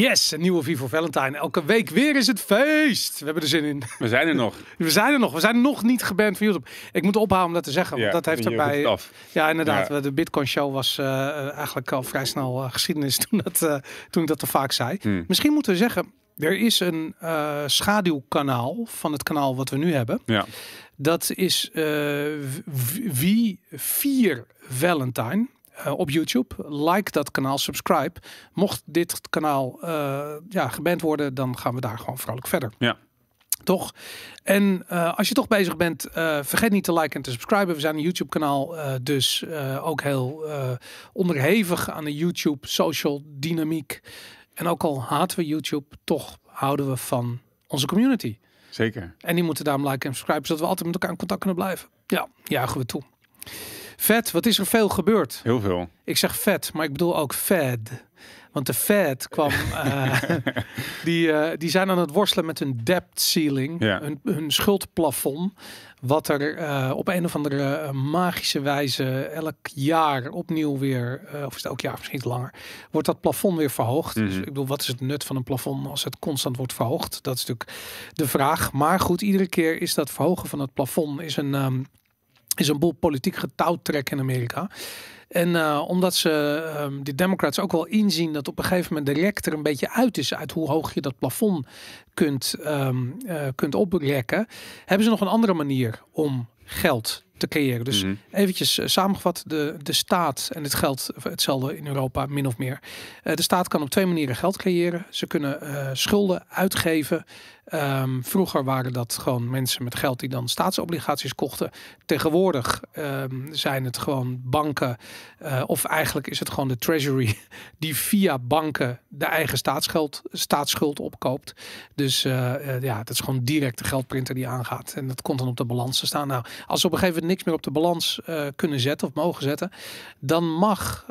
Yes, een nieuwe Vivo Valentine. Elke week weer is het feest. We hebben er zin in. We zijn er nog. We zijn er nog. We zijn nog niet geband van YouTube. Ik moet ophouden om dat te zeggen. Want Ja, dat heeft erbij. af. Ja, inderdaad. Ja. De Bitcoin Show was eh, eigenlijk al vrij snel eh, geschiedenis toen, dat, eh, toen ik dat te vaak zei. Hmm. Misschien moeten we zeggen. Er is een eh, schaduwkanaal van het kanaal wat we nu hebben. Ja. Dat is eh V4 Valentine eh, op YouTube. Like dat kanaal, subscribe. Mocht dit kanaal eh, ja, geband worden, dan gaan we daar gewoon vrolijk verder. Ja. Toch? En eh, als je toch bezig bent, vergeet niet te liken en te subscriben. We zijn een YouTube kanaal, eh, dus ook heel onderhevig aan de YouTube social dynamiek. En ook al haten we YouTube, toch houden we van onze community. Zeker. En die moeten daarom liken en subscriben, zodat we altijd met elkaar in contact kunnen blijven. Ja, juichen we toe. Vet, wat is er veel gebeurd? Heel veel. Ik zeg vet, maar ik bedoel ook Fed. Want de Fed kwam, eh, die, eh, die zijn aan het worstelen met hun debt ceiling, Ja. hun, hun schuldplafond. Wat er eh, op een of andere magische wijze elk jaar opnieuw weer, of is het elk jaar misschien iets langer, wordt dat plafond weer verhoogd. Dus Mhm. ik bedoel, wat is het nut van een plafond als het constant wordt verhoogd? Dat is natuurlijk de vraag. Maar goed, iedere keer is dat verhogen van het plafond is een, ehm, is een boel politiek getouwtrek in Amerika. En eh, omdat ze, ehm die Democrats ook wel inzien dat op een gegeven moment de rek er een beetje uit is uit hoe hoog je dat plafond kunt, ehm, eh, kunt oprekken, hebben ze nog een andere manier om geld te creëren. Dus Mhm. eventjes eh, samengevat, de, de staat, en dit geldt hetzelfde in Europa min of meer. De staat kan op twee manieren geld creëren. Ze kunnen schulden uitgeven. Ehm, vroeger waren dat gewoon mensen met geld die dan staatsobligaties kochten. Tegenwoordig ehm, zijn het gewoon banken, eh, of eigenlijk is het gewoon de treasury, die via banken de eigen staatsschuld, staatsschuld opkoopt. Dus eh, eh, ja, dat is gewoon direct de geldprinter die aangaat. En dat komt dan op de balans te staan. Nou, als ze op een gegeven moment niks meer op de balans kunnen zetten of mogen zetten, dan mag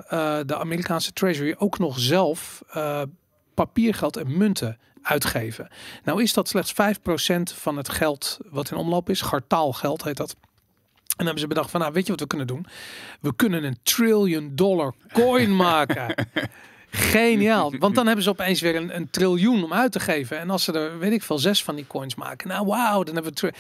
de Amerikaanse treasury ook nog zelf papiergeld en munten uitgeven. Nou is dat slechts 5% van het geld wat in omloop is. Gartaalgeld heet dat. En dan hebben ze bedacht van, nou weet je wat we kunnen doen? We kunnen een trillion dollar coin maken. Geniaal. Want dan hebben ze opeens weer een, een triljoen om uit te geven. En als ze er, weet ik veel, zes van die coins maken. Nou wauw, dan hebben we...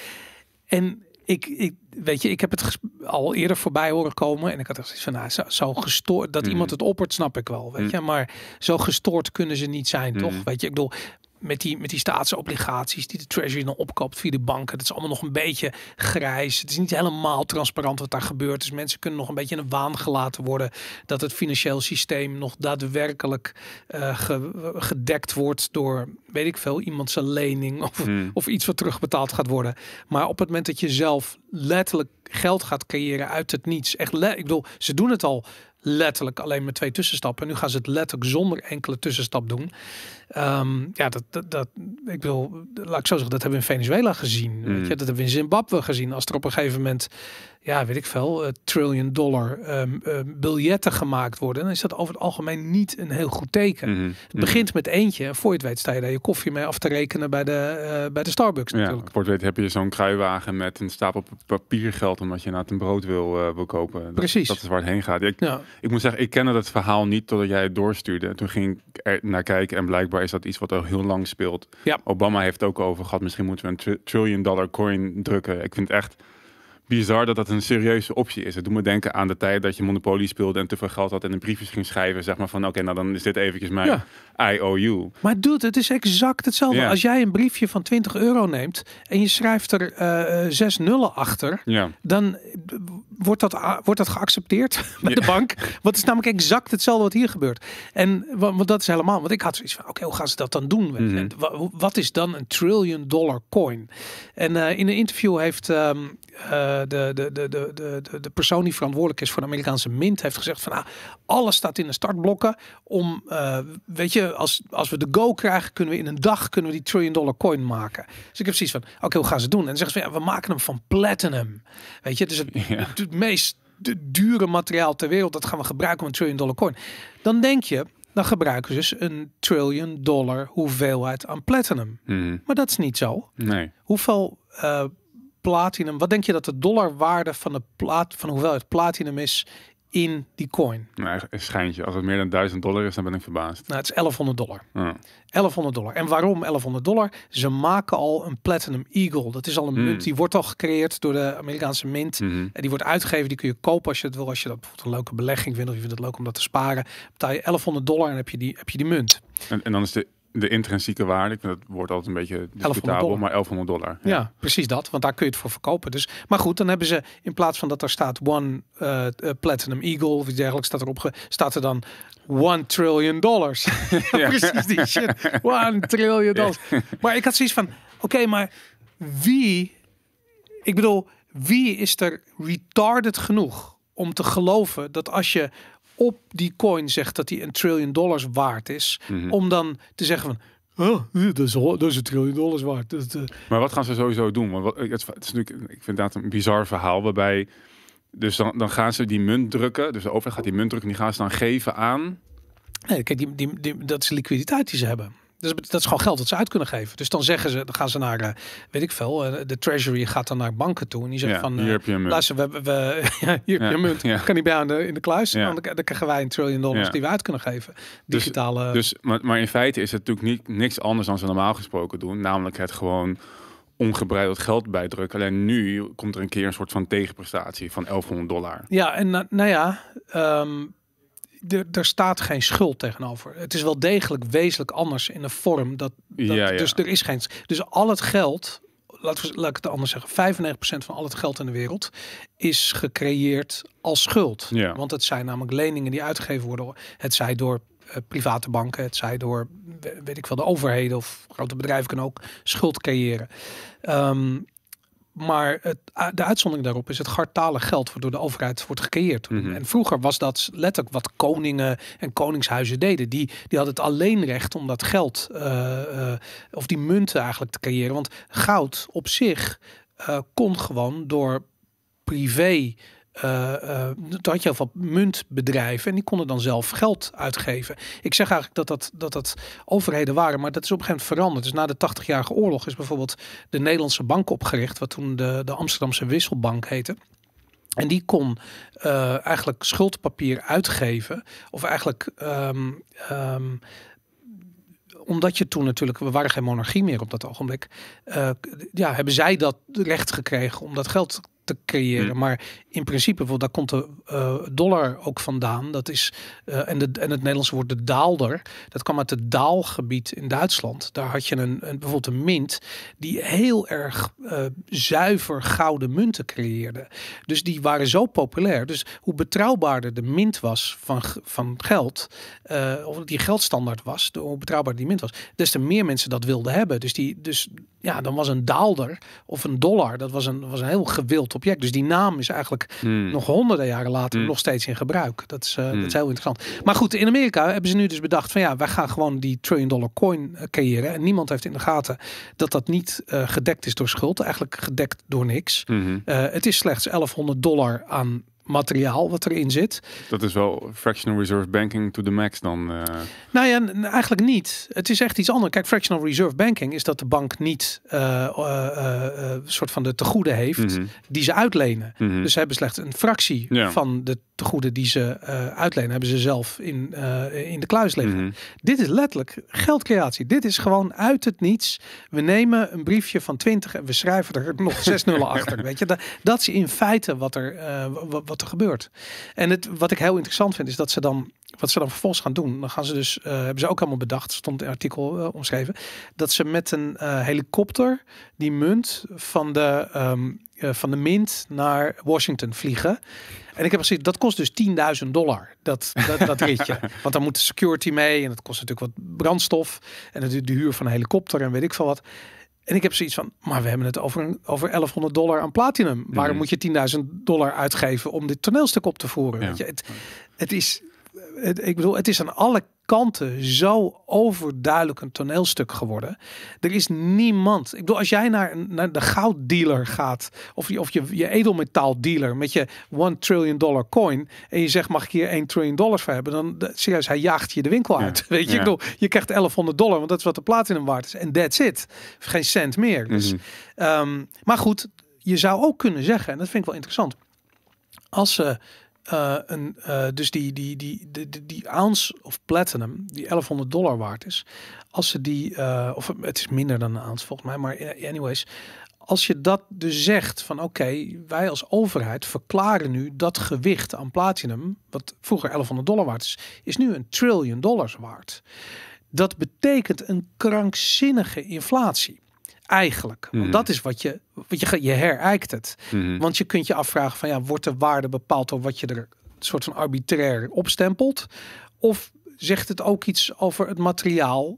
En ik, ik, weet je, ik heb het al eerder voorbij horen komen. En ik had er zoiets van, nou, zo, zo gestoord... Dat Mhm. iemand het oppert, snap ik wel. Weet Mhm. je, maar zo gestoord kunnen ze niet zijn, toch? Mhm. Weet je, ik bedoel... Met die, met die staatsobligaties die de treasury dan opkoopt via de banken. Dat is allemaal nog een beetje grijs. Het is niet helemaal transparant wat daar gebeurt. Dus mensen kunnen nog een beetje in een waan gelaten worden. Dat het financieel systeem nog daadwerkelijk eh, ge- gedekt wordt door, weet ik veel, iemand zijn lening. Of, Hmm. of iets wat terugbetaald gaat worden. Maar op het moment dat je zelf letterlijk geld gaat creëren uit het niets. Echt, ik bedoel, ze doen het al letterlijk alleen met twee tussenstappen. En nu gaan ze het letterlijk zonder enkele tussenstap doen. Ehm, ja, dat, dat, dat, ik wil, laat ik zo zeggen, dat hebben we in Venezuela gezien. Weet Mm. je, dat hebben we in Zimbabwe gezien. Als er op een gegeven moment, ja, weet ik veel, eh, trillion dollar ehm, ehm, biljetten gemaakt worden, dan is dat over het algemeen niet een heel goed teken. Mhm. Het begint met eentje. En voor je het weet sta je daar je koffie mee af te rekenen bij de, eh, bij de Starbucks Ja, natuurlijk. voor het weet heb je zo'n kruiwagen met een stapel pa- papiergeld omdat je inderdaad een brood wil, eh, wil kopen. Dat, Precies. Dat is waar het heen gaat. Ik, Ja, ik moet zeggen, ik kende dat verhaal niet totdat jij het doorstuurde. En Toen ging ik er naar kijken en blijkbaar is dat iets wat al heel lang speelt. Ja. Obama heeft ook over gehad. Misschien moeten we een tri- trillion dollar coin drukken. Ik vind het echt bizar dat dat een serieuze optie is. Het doet me denken aan de tijd dat je Monopoly speelde en te veel geld had en een briefjes ging schrijven. Zeg maar van oké, nou dan is dit eventjes mijn IOU. Maar dude, het is exact hetzelfde. Ja. Als jij een briefje van 20 euro neemt en je schrijft er eh, zes nullen achter, Ja. dan wordt dat, wordt dat geaccepteerd bij de bank. Want het is namelijk exact hetzelfde wat hier gebeurt. En wa- want dat is helemaal, want ik had zoiets van, oké, hoe gaan ze dat dan doen? Mhm. En wat is dan een trillion dollar coin? En eh, in een interview heeft ehm, eh, de, de, de, de, de, de, persoon die verantwoordelijk is voor de Amerikaanse mint, heeft gezegd van, ah, alles staat in de startblokken om, eh, weet je, als, als we de go krijgen, kunnen we in een dag kunnen we die trillion dollar coin maken. Dus ik heb zoiets van, oké, hoe gaan ze het doen? En dan zeggen ze van, ja, we maken hem van platinum. Weet je, dus het, Ja. Het meest dure materiaal ter wereld, dat gaan we gebruiken om een trillion dollar coin. Dan denk je, dan gebruiken ze dus een trillion dollar hoeveelheid aan platinum. Mhm. Maar dat is niet zo. Nee. Hoeveel eh, platinum, wat denk je dat de dollarwaarde van de plaat, van de hoeveelheid platinum is in die coin. Nou, een schijntje. Als het meer dan 1000 dollar is, dan ben ik verbaasd. Nou, het is 1100 dollar. Ja. 1100 dollar. En waarom 1100 dollar? Ze maken al een Platinum Eagle. Dat is al een Hmm. munt die wordt al gecreëerd door de Amerikaanse mint. Mhm. En die wordt uitgegeven. Die kun je kopen als je het wil. Als je dat bijvoorbeeld een leuke belegging vindt of je vindt het leuk om dat te sparen. Betaal je 1100 dollar en heb je die, heb je die munt. En, en dan is de, de intrinsieke waarde, ik vind dat woord altijd een beetje discutabel, maar 1100 dollar. Ja. precies dat. Want daar kun je het voor verkopen. Dus, maar goed, dan hebben ze in plaats van dat er staat one eh, eh, Platinum Eagle of iets dergelijks staat erop, ge- staat er dan one trillion dollars. precies die shit. One trillion dollars. Maar ik had zoiets van, oké, maar wie, ik bedoel, wie is er retarded genoeg om te geloven dat als je op die coin zegt dat die een trillion dollars waard is, Mhm. om dan te zeggen van, oh, dat is, dat is een trillion dollars waard. Dat, eh, Maar wat gaan ze sowieso doen? Want wat, het, het is natuurlijk, ik vind dat een bizar verhaal waarbij, dus dan, dan gaan ze die munt drukken, dus de overheid gaat die munt drukken, en die gaan ze dan geven aan. Nee, kijk, die, die, die, dat is liquiditeit die ze hebben. Dus dat is gewoon geld dat ze uit kunnen geven. Dus dan zeggen ze, dan gaan ze naar, eh, weet ik veel, eh, de treasury gaat dan naar banken toe en die zegt Ja, van, hier eh, heb je een munt. luister, we, we, we- ja, hier heb je Ja, een munt, ja. kan die bij aan de, in de kluis, Ja. dan, dan krijgen wij een trillion dollars die we uit kunnen geven. Dus- Digitale, Dus, maar, maar in feite is het natuurlijk niet, niks anders dan ze normaal gesproken doen, namelijk het gewoon ongebreideld geld bijdrukken. Alleen nu komt er een keer een soort van tegenprestatie van 1100 dollar. Ja, en nou, nou ja, ehm, er- staat geen schuld tegenover. Het is wel degelijk wezenlijk anders in de vorm dat, dat Ja, ja. dus er is geen. Dus al het geld, laten we laat ik het anders zeggen, 95% van al het geld in de wereld is gecreëerd als schuld. Ja. Want het zijn namelijk leningen die uitgegeven worden. Het zij door eh, private banken, het zij door we- weet ik veel de overheden of grote bedrijven kunnen ook schuld creëren. Ehm, maar het, de uitzondering daarop is het gartale geld waardoor de overheid wordt gecreëerd. Mhm. En vroeger was dat letterlijk wat koningen en koningshuizen deden. Die, die hadden het alleen recht om dat geld eh, eh, of die munten eigenlijk te creëren. Want goud op zich eh, kon gewoon door privé. Eh eh, toen had je heel veel muntbedrijven en die konden dan zelf geld uitgeven. Ik zeg eigenlijk dat dat, dat overheden waren, maar dat is op een gegeven moment veranderd. Dus na de 80-jarige oorlog is bijvoorbeeld de Nederlandse bank opgericht, wat toen de, de Amsterdamse Wisselbank heette. En die kon eh, eigenlijk schuldpapier uitgeven. Of eigenlijk ehm, ehm, omdat je toen natuurlijk, we waren geen monarchie meer op dat ogenblik. ja, hebben zij dat recht gekregen om dat geld te creëren. Hmm. Maar in principe, daar komt de eh, dollar ook vandaan. Dat is, eh, en, de, en het Nederlandse woord de daalder, dat kwam uit het daalgebied in Duitsland. Daar had je een, een bijvoorbeeld een mint die heel erg eh, zuiver gouden munten creëerde. Dus die waren zo populair. Dus hoe betrouwbaarder de mint was van, van geld, of die geldstandaard was, de, hoe betrouwbaar die mint was, des te meer mensen dat wilden hebben. Dus, die, dus ja, dan was een daalder of een dollar, dat was een, was een heel gewild object. Dus die naam is eigenlijk Hmm. nog honderden jaren later Hmm. nog steeds in gebruik. Dat is, eh, Hmm. dat is heel interessant. Maar goed, in Amerika hebben ze nu dus bedacht van ja, wij gaan gewoon die trillion dollar coin eh, creëren. En niemand heeft in de gaten dat dat niet eh, gedekt is door schuld. Eigenlijk gedekt door niks. Het is slechts 1100 dollar aan materiaal wat erin zit. Dat is wel fractional reserve banking to the max dan. eh. Nou ja, eigenlijk niet. Het is echt iets anders. Kijk, fractional reserve banking is dat de bank niet eh eh, soort van de tegoeden heeft Mhm. die ze uitlenen. Mhm. Dus ze hebben slechts een fractie Ja. van de tegoeden die ze uitlenen, hebben ze zelf in, in de kluis liggen. Mhm. Dit is letterlijk geldcreatie. Dit is gewoon uit het niets. We nemen een briefje van 20 en we schrijven er nog zes nullen achter. Weet je, dat, dat is in feite wat er, eh, wa- wat er gebeurt. En het, wat ik heel interessant vind, is dat ze dan. Wat ze dan vervolgens gaan doen, dan gaan ze dus, eh, hebben ze ook allemaal bedacht, stond in het artikel eh, omschreven, dat ze met een eh, helikopter die munt van de, ehm, eh, van de mint naar Washington vliegen. En ik heb gezien, dat kost dus 10.000 dollar, dat, dat, dat ritje. Want dan moet de security mee en dat kost natuurlijk wat brandstof. En natuurlijk de huur van een helikopter en weet ik veel wat. En ik heb zoiets van, maar we hebben het over, een, over 1100 dollar aan platinum. Waarom moet je 10.000 dollar uitgeven om dit toneelstuk op te voeren? Ja. Weet je? Het, het is, het, ik bedoel, het is aan alle kanten zo overduidelijk een toneelstuk geworden. Er is niemand. Ik bedoel, als jij naar, naar de gouddealer gaat, of je, of je, je edelmetaaldealer met je 1 trillion dollar coin, en je zegt, mag ik hier 1 trillion dollars voor hebben? Dan, de- serieus, hij jaagt je de winkel Ja. uit. Weet je, Ja. ik bedoel, je krijgt 1100 dollar, want dat is wat de platinum waard is. En that's it. Geen cent meer. Dus, Mhm. Ehm, maar goed, je zou ook kunnen zeggen, en dat vind ik wel interessant, als ze eh, eh, dus die, die, die, die, die, ounce of platinum, die 1100 dollar waard is, als ze die, eh, of het is minder dan een ounce volgens mij, maar anyways, als je dat dus zegt van oké, wij als overheid verklaren nu dat gewicht aan platinum, wat vroeger 1100 dollar waard is, is nu een trillion dollars waard. Dat betekent een krankzinnige inflatie. Eigenlijk. Want Mhm. dat is wat je, wat je, je herijkt het. Mhm. Want je kunt je afvragen van ja, wordt de waarde bepaald door wat je er een soort van arbitrair opstempelt? Of zegt het ook iets over het materiaal,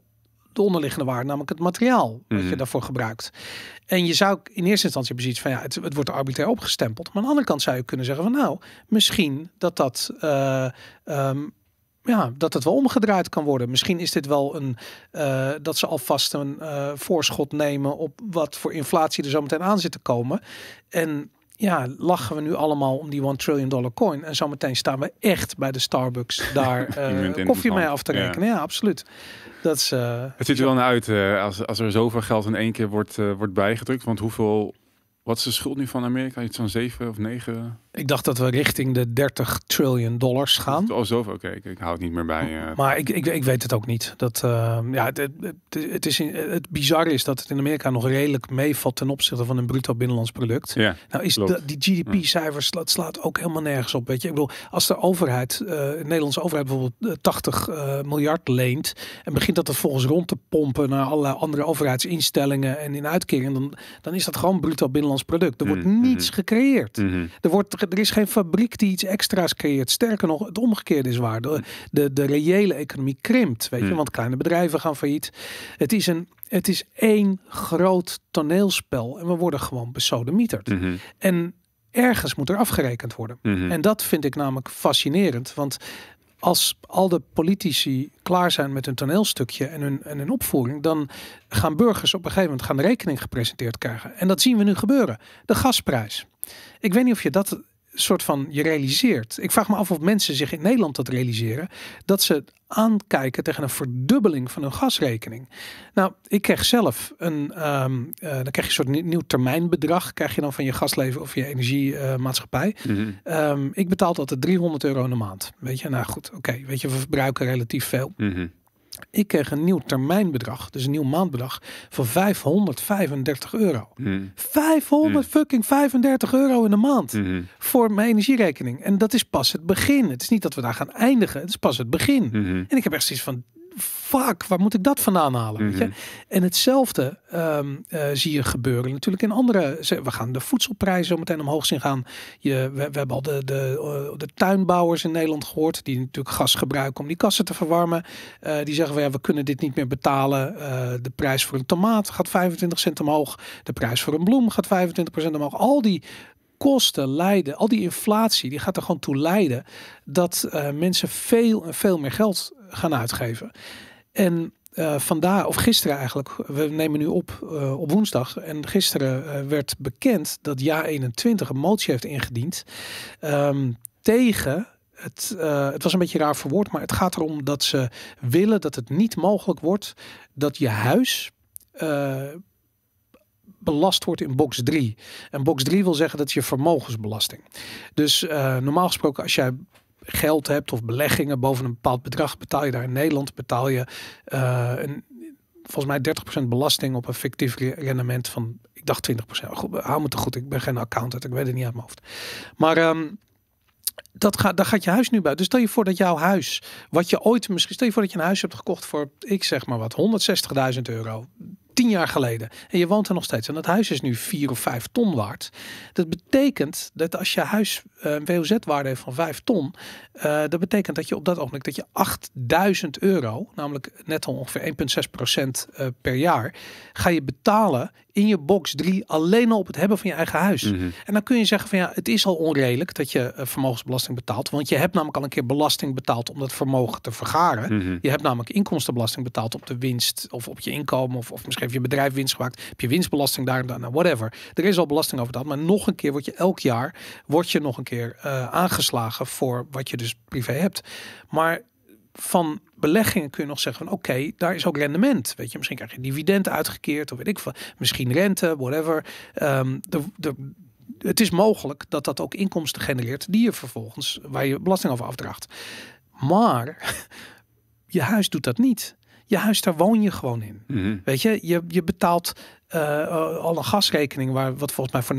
de onderliggende waarde, namelijk het materiaal wat je Mhm. daarvoor gebruikt? En je zou in eerste instantie precies van ja, het, het wordt arbitrair opgestempeld. Maar aan de andere kant zou je kunnen zeggen van nou, misschien dat dat. eh, ehm, ja, dat het wel omgedraaid kan worden. Misschien is dit wel een eh, dat ze alvast een eh, voorschot nemen op wat voor inflatie er zo meteen aan zit te komen. En ja, lachen we nu allemaal om die 1 trillion dollar coin. En zometeen staan we echt bij de Starbucks daar in koffie mee af te rekenen. Ja, absoluut. Dat is. Het ziet er wel naar uit als, als er zoveel geld in één keer wordt, wordt bijgedrukt. Want hoeveel, wat is de schuld nu van Amerika? Iets van 7 of 9? Ik dacht dat we richting de 30 trillion dollars gaan. Oh, zoveel. Oké, ik, ik hou het niet meer bij. eh. Maar ik, ik, ik weet het ook niet. Dat, eh, ja, het, het, het, is in, het bizarre is dat het in Amerika nog redelijk meevalt ten opzichte van een bruto binnenlands product. ja, Nou is de, die GDP-cijfers slaat, slaat ook helemaal nergens op. Weet je, ik bedoel, als de overheid, eh, de Nederlandse overheid bijvoorbeeld eh, 80 eh, miljard leent en begint dat vervolgens rond te pompen naar allerlei andere overheidsinstellingen en in uitkeringen, dan, dan is dat gewoon bruto binnenlands product. Er wordt Mm, niets gecreëerd. Mhm. Er, wordt, er is geen fabriek die iets extra's creëert. Sterker nog, het omgekeerde is waar. De, de, de reële economie krimpt, weet je, Hmm. want kleine bedrijven gaan failliet. Het is, een, het is één groot toneelspel en we worden gewoon besodemieterd. Mhm. En ergens moet er afgerekend worden. Mhm. En dat vind ik namelijk fascinerend, want als al de politici klaar zijn met hun toneelstukje en hun, en hun opvoering, dan gaan burgers op een gegeven moment gaan de rekening gepresenteerd krijgen. En dat zien we nu gebeuren. De gasprijs. Ik weet niet of je dat soort van je realiseert. Ik vraag me af of mensen zich in Nederland dat realiseren. Dat ze aankijken tegen een verdubbeling van hun gasrekening. Nou, ik kreeg zelf een, ehm, eh, dan krijg je een soort nieuw, termijnbedrag. Krijg je dan van je gasleven of je energiemaatschappij. Mhm. Ehm, ik betaal altijd 300 euro in de maand. Weet je, nou goed, oké. weet je, we verbruiken relatief veel. Mhm. Ik kreeg een nieuw termijnbedrag, dus een nieuw maandbedrag van 535 euro. Mhm. 500 fucking 35 euro in de maand Mhm. voor mijn energierekening. En dat is pas het begin. Het is niet dat we daar gaan eindigen. Het is pas het begin. Mhm. En ik heb echt zoiets van, fuck, waar moet ik dat vandaan halen? Weet je? Mhm. En hetzelfde ehm, eh, zie je gebeuren natuurlijk in andere. We gaan de voedselprijzen zo meteen omhoog zien gaan. Je, we, we hebben al de, de, eh, de tuinbouwers in Nederland gehoord, die natuurlijk gas gebruiken om die kassen te verwarmen. Eh, die zeggen van ja, we kunnen dit niet meer betalen. De prijs voor een tomaat gaat 25 cent omhoog. De prijs voor een bloem gaat 25% omhoog. Al die kosten leiden, al die inflatie, die gaat er gewoon toe leiden dat eh, mensen veel en veel meer geld gaan uitgeven. En eh, vandaar, of gisteren eigenlijk, we nemen nu op eh, op woensdag. En gisteren werd bekend dat Ja 21 een motie heeft ingediend ehm, tegen. Het, het was een beetje raar verwoord, maar het gaat erom dat ze willen dat het niet mogelijk wordt dat je huis belast wordt in box 3. En box 3 wil zeggen dat je vermogensbelasting. Dus eh, normaal gesproken als jij geld hebt of beleggingen boven een bepaald bedrag, betaal je daar in Nederland betaal je eh, een, volgens mij 30% belasting op een fictief re- rendement van, ik dacht 20%. Goed, hou me goed, ik ben geen accountant, ik weet het niet uit mijn hoofd. Maar ehm, dat gaat, daar gaat je huis nu bij. Dus stel je voor dat jouw huis, wat je ooit misschien, stel je voor dat je een huis hebt gekocht voor, ik zeg maar wat, 160.000 euro. Tien jaar geleden. En je woont er nog steeds. En dat huis is nu vier of vijf ton waard. Dat betekent dat als je huis eh, een WOZ-waarde heeft van vijf ton. eh, dat betekent dat je op dat ogenblik dat je 8000 euro, namelijk net al ongeveer 1,6 procent eh, per jaar, ga je betalen in je box 3 alleen al op het hebben van je eigen huis. Mhm. En dan kun je zeggen van ja, het is al onredelijk dat je eh, vermogensbelasting betaalt. Want je hebt namelijk al een keer belasting betaald om dat vermogen te vergaren. Mhm. Je hebt namelijk inkomstenbelasting betaald op de winst of op je inkomen. Of, of misschien je bedrijf winst gemaakt. Heb je winstbelasting daar en daar, nou whatever. Er is al belasting over dat. Maar nog een keer word je elk jaar, word je nog een keer eh, aangeslagen voor wat je dus privé hebt. Maar van beleggingen kun je nog zeggen van oké, daar is ook rendement. Weet je, misschien krijg je dividend uitgekeerd of weet ik veel. Misschien rente, whatever. Ehm, de, de, het is mogelijk dat dat ook inkomsten genereert die je vervolgens, waar je belasting over afdraagt. Maar je huis doet dat niet. Je huis, daar woon je gewoon in. Mhm. Weet je, je, je betaalt eh, eh, al een gasrekening waar wat volgens mij voor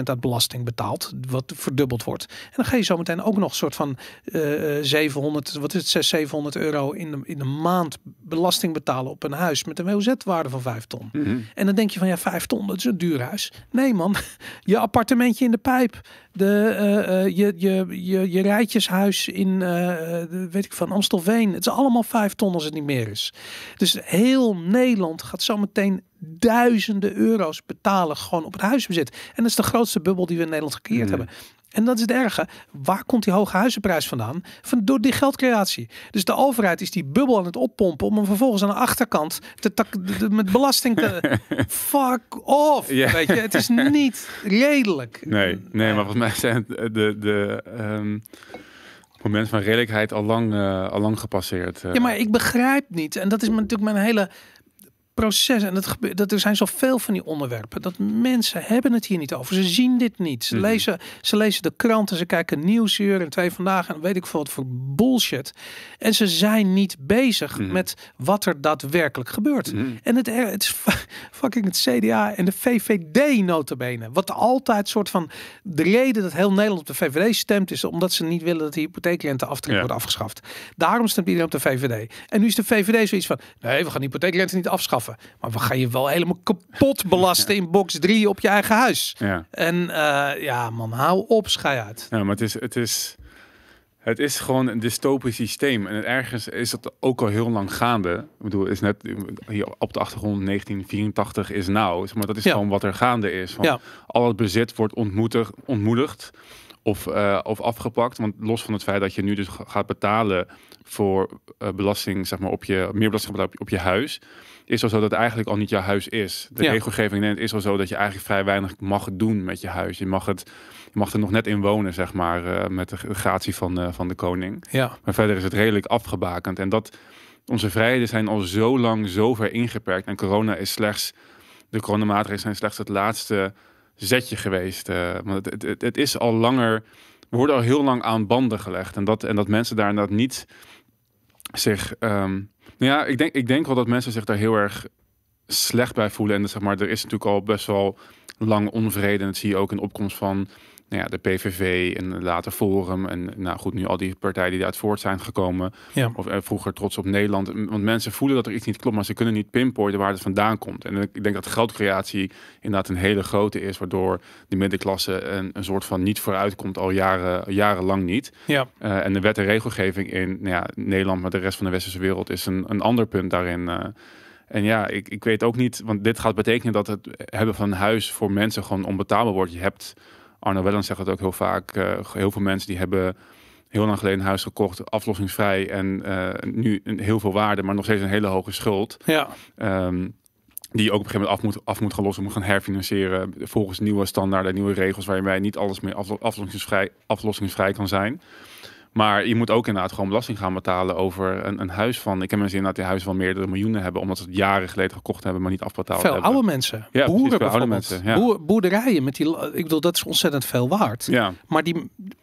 90% uit belasting betaalt, wat verdubbeld wordt. En dan ga je zo meteen ook nog een soort van eh, eh, 700, wat is het, 600, 700 euro in de, in de maand belasting betalen op een huis met een WOZ-waarde van 5 ton. Mhm. En dan denk je van ja, 5 ton, dat is een duur huis. Nee man, je appartementje in de pijp, de, eh, eh, je, je, je, je rijtjeshuis in, eh, eh, de- weet ik van Amstelveen. Het is allemaal 5 ton als het niet meer is. Dus heel Nederland gaat zo meteen duizenden euro's betalen gewoon op het huisbezit. En dat is de grootste bubbel die we in Nederland gecreëerd Mhm. hebben. En dat is het erge. Waar komt die hoge huizenprijs vandaan? Van door die geldcreatie. Dus de overheid is die bubbel aan het oppompen om hem vervolgens aan de achterkant te met belasting te. Fuck off. Weet je, het is niet redelijk. Nee, nee, maar volgens mij zijn het de, de ehm moment van redelijkheid al lang, eh, al lang gepasseerd. eh. Ja, maar ik begrijp niet. En dat is natuurlijk mijn hele proces. En dat, gebeurt, dat er zijn zoveel van die onderwerpen. Dat mensen hebben het hier niet over. Ze zien dit niet. Ze, Mhm. lezen, ze lezen de kranten. Ze kijken nieuwsuur en twee vandaag. En weet ik veel wat voor bullshit. En ze zijn niet bezig Mhm. met wat er daadwerkelijk gebeurt. Mhm. En het, het is fu- fucking het CDA en de VVD notabene. Wat altijd soort van de reden dat heel Nederland op de VVD stemt is omdat ze niet willen dat de hypotheekrenteaftrek Ja. wordt afgeschaft. Daarom stemt iedereen op de VVD. En nu is de VVD zoiets van nee, we gaan hypotheekrente niet afschaffen, maar we gaan je wel helemaal kapot belasten in box 3 op je eigen huis. Ja. En eh, ja, man, hou op, schei uit. Ja, maar het is, het is, het is gewoon een dystopisch systeem. En ergens is het ook al heel lang gaande. Ik bedoel, is net hier op de achtergrond 1984 is nou. Maar dat is Ja. gewoon wat er gaande is. Van Ja. Al het bezit wordt ontmoedigd, ontmoedigd of, eh, of afgepakt. Want los van het feit dat je nu dus ga- gaat betalen voor eh, belasting, zeg maar, op je meer belasting op, op je huis. Is al zo dat het eigenlijk al niet jouw huis is. De Ja. regelgeving is al zo dat je eigenlijk vrij weinig mag doen met je huis. Je mag, het, je mag er nog net in wonen, zeg maar, eh, met de gratie van, van de koning. Ja, Maar verder is het redelijk afgebakend. En dat onze vrijheden zijn al zo lang zo ver ingeperkt. En corona is slechts, de coronamaatregelen zijn slechts het laatste zetje geweest. eh het, het, het is al langer, we worden al heel lang aan banden gelegd. En dat, en dat mensen daar inderdaad niet zich. ehm, nou ja, ik denk, ik denk wel dat mensen zich daar heel erg slecht bij voelen. En dat, zeg maar, er is natuurlijk al best wel lang onvrede. En dat zie je ook in de opkomst van nou ja, de PVV en later Forum. En nou goed, nu al die partijen die daaruit voort zijn gekomen. ja. Of eh, vroeger trots op Nederland. Want mensen voelen dat er iets niet klopt, maar ze kunnen niet pinpointen waar het vandaan komt. En ik denk dat geldcreatie inderdaad een hele grote is, waardoor de middenklasse een, een soort van niet vooruit komt al jaren, jarenlang niet. ja. Eh, en de wet en regelgeving in nou ja, Nederland, maar de rest van de westerse wereld is een, een ander punt daarin. eh. en ja, ik, ik weet ook niet, want dit gaat betekenen dat het hebben van een huis voor mensen gewoon onbetaalbaar wordt. Je hebt, Arno Wellens zegt het ook heel vaak, eh, heel veel mensen die hebben heel lang geleden een huis gekocht, aflossingsvrij en eh, nu een, heel veel waarde, maar nog steeds een hele hoge schuld. ja. Ehm, die je ook op een gegeven moment af moet, af moet gaan lossen, moet gaan herfinancieren volgens nieuwe standaarden, nieuwe regels waarbij niet alles meer aflo- aflossingsvrij, aflossingsvrij kan zijn. Maar je moet ook inderdaad gewoon belasting gaan betalen over een, een huis van. Ik heb mensen inderdaad die huizen van meerdere miljoenen hebben, omdat ze het jaren geleden gekocht hebben, maar niet afbetaald Veel hebben. oude mensen. Ja, precies, boeren veel oude mensen, ja. Boer- boerderijen met die. Ik bedoel, dat is ontzettend veel waard. Ja, Maar die,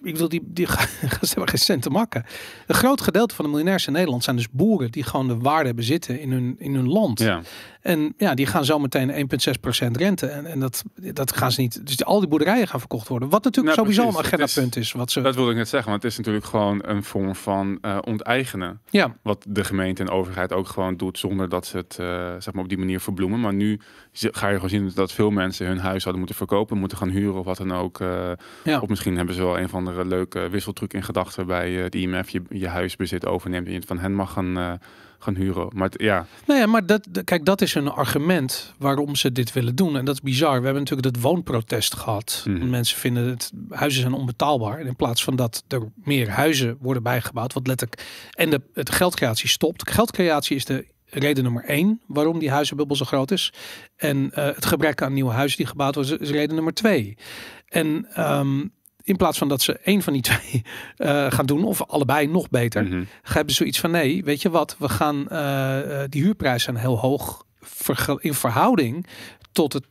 ik bedoel, die, die ze hebben geen cent te makken. Een groot gedeelte van de miljonairs in Nederland zijn dus boeren die gewoon de waarde hebben zitten in hun, in hun land. ja. En ja, die gaan zo meteen 1,6% rente. En, en dat, dat gaan ze niet. Dus al die boerderijen gaan verkocht worden. Wat natuurlijk Nou, sowieso precies. een Het is- agendapunt is. Wat ze. dat wilde ik net zeggen, want het is natuurlijk gewoon een vorm van eh, onteigenen. ja, Wat de gemeente en overheid ook gewoon doet zonder dat ze het eh, zeg maar op die manier verbloemen. Maar nu ga je gewoon zien dat veel mensen hun huis hadden moeten verkopen, moeten gaan huren of wat dan ook. eh, ja. Of misschien hebben ze wel een of andere leuke wisseltruc in gedachten bij eh, de IMF je, je huisbezit overneemt en je het van hen mag gaan, gaan huren. Maar het- ja, Nou ja, maar dat, de- kijk, dat is een argument waarom ze dit willen doen. En dat is bizar. We hebben natuurlijk dat woonprotest gehad. Mhm. Mensen vinden het, huizen zijn onbetaalbaar. En in plaats van dat er meer huizen worden bijgebouwd, wat letterlijk, en de, het geldcreatie stopt. Geldcreatie is de reden nummer één waarom die huizenbubbel zo groot is. En eh, het gebrek aan nieuwe huizen die gebouwd worden is reden nummer twee. En ehm, in plaats van dat ze één van die twee eh, gaan doen, of allebei nog beter, mhm. hebben zoiets van nee, weet je wat, we gaan eh, eh, die huurprijzen zijn heel hoog in verhouding tot het